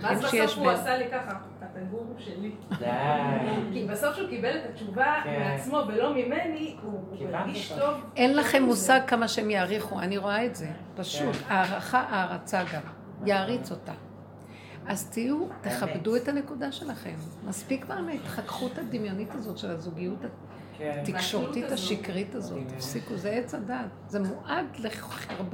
H: ואז בסוף הוא עשה לי ככה. אתה גורו שלי. כי בסוף שהוא קיבל את התשובה
D: כן.
H: מעצמו ולא ממני, הוא
D: אותו.
H: טוב.
A: אין לכם מושג כמה שהם יעריכו, אני רואה את זה, פשוט. הערכה, הערצה גם. יעריץ אותה. אז תהיו, תכבדו את הנקודה שלכם. מספיק כבר מההתחככות הדמיונית הזאת של הזוגיות
D: כן.
A: התקשורתית. השקרית הזאת. תפסיקו, זה עץ הדת. זה מועד לחרבו.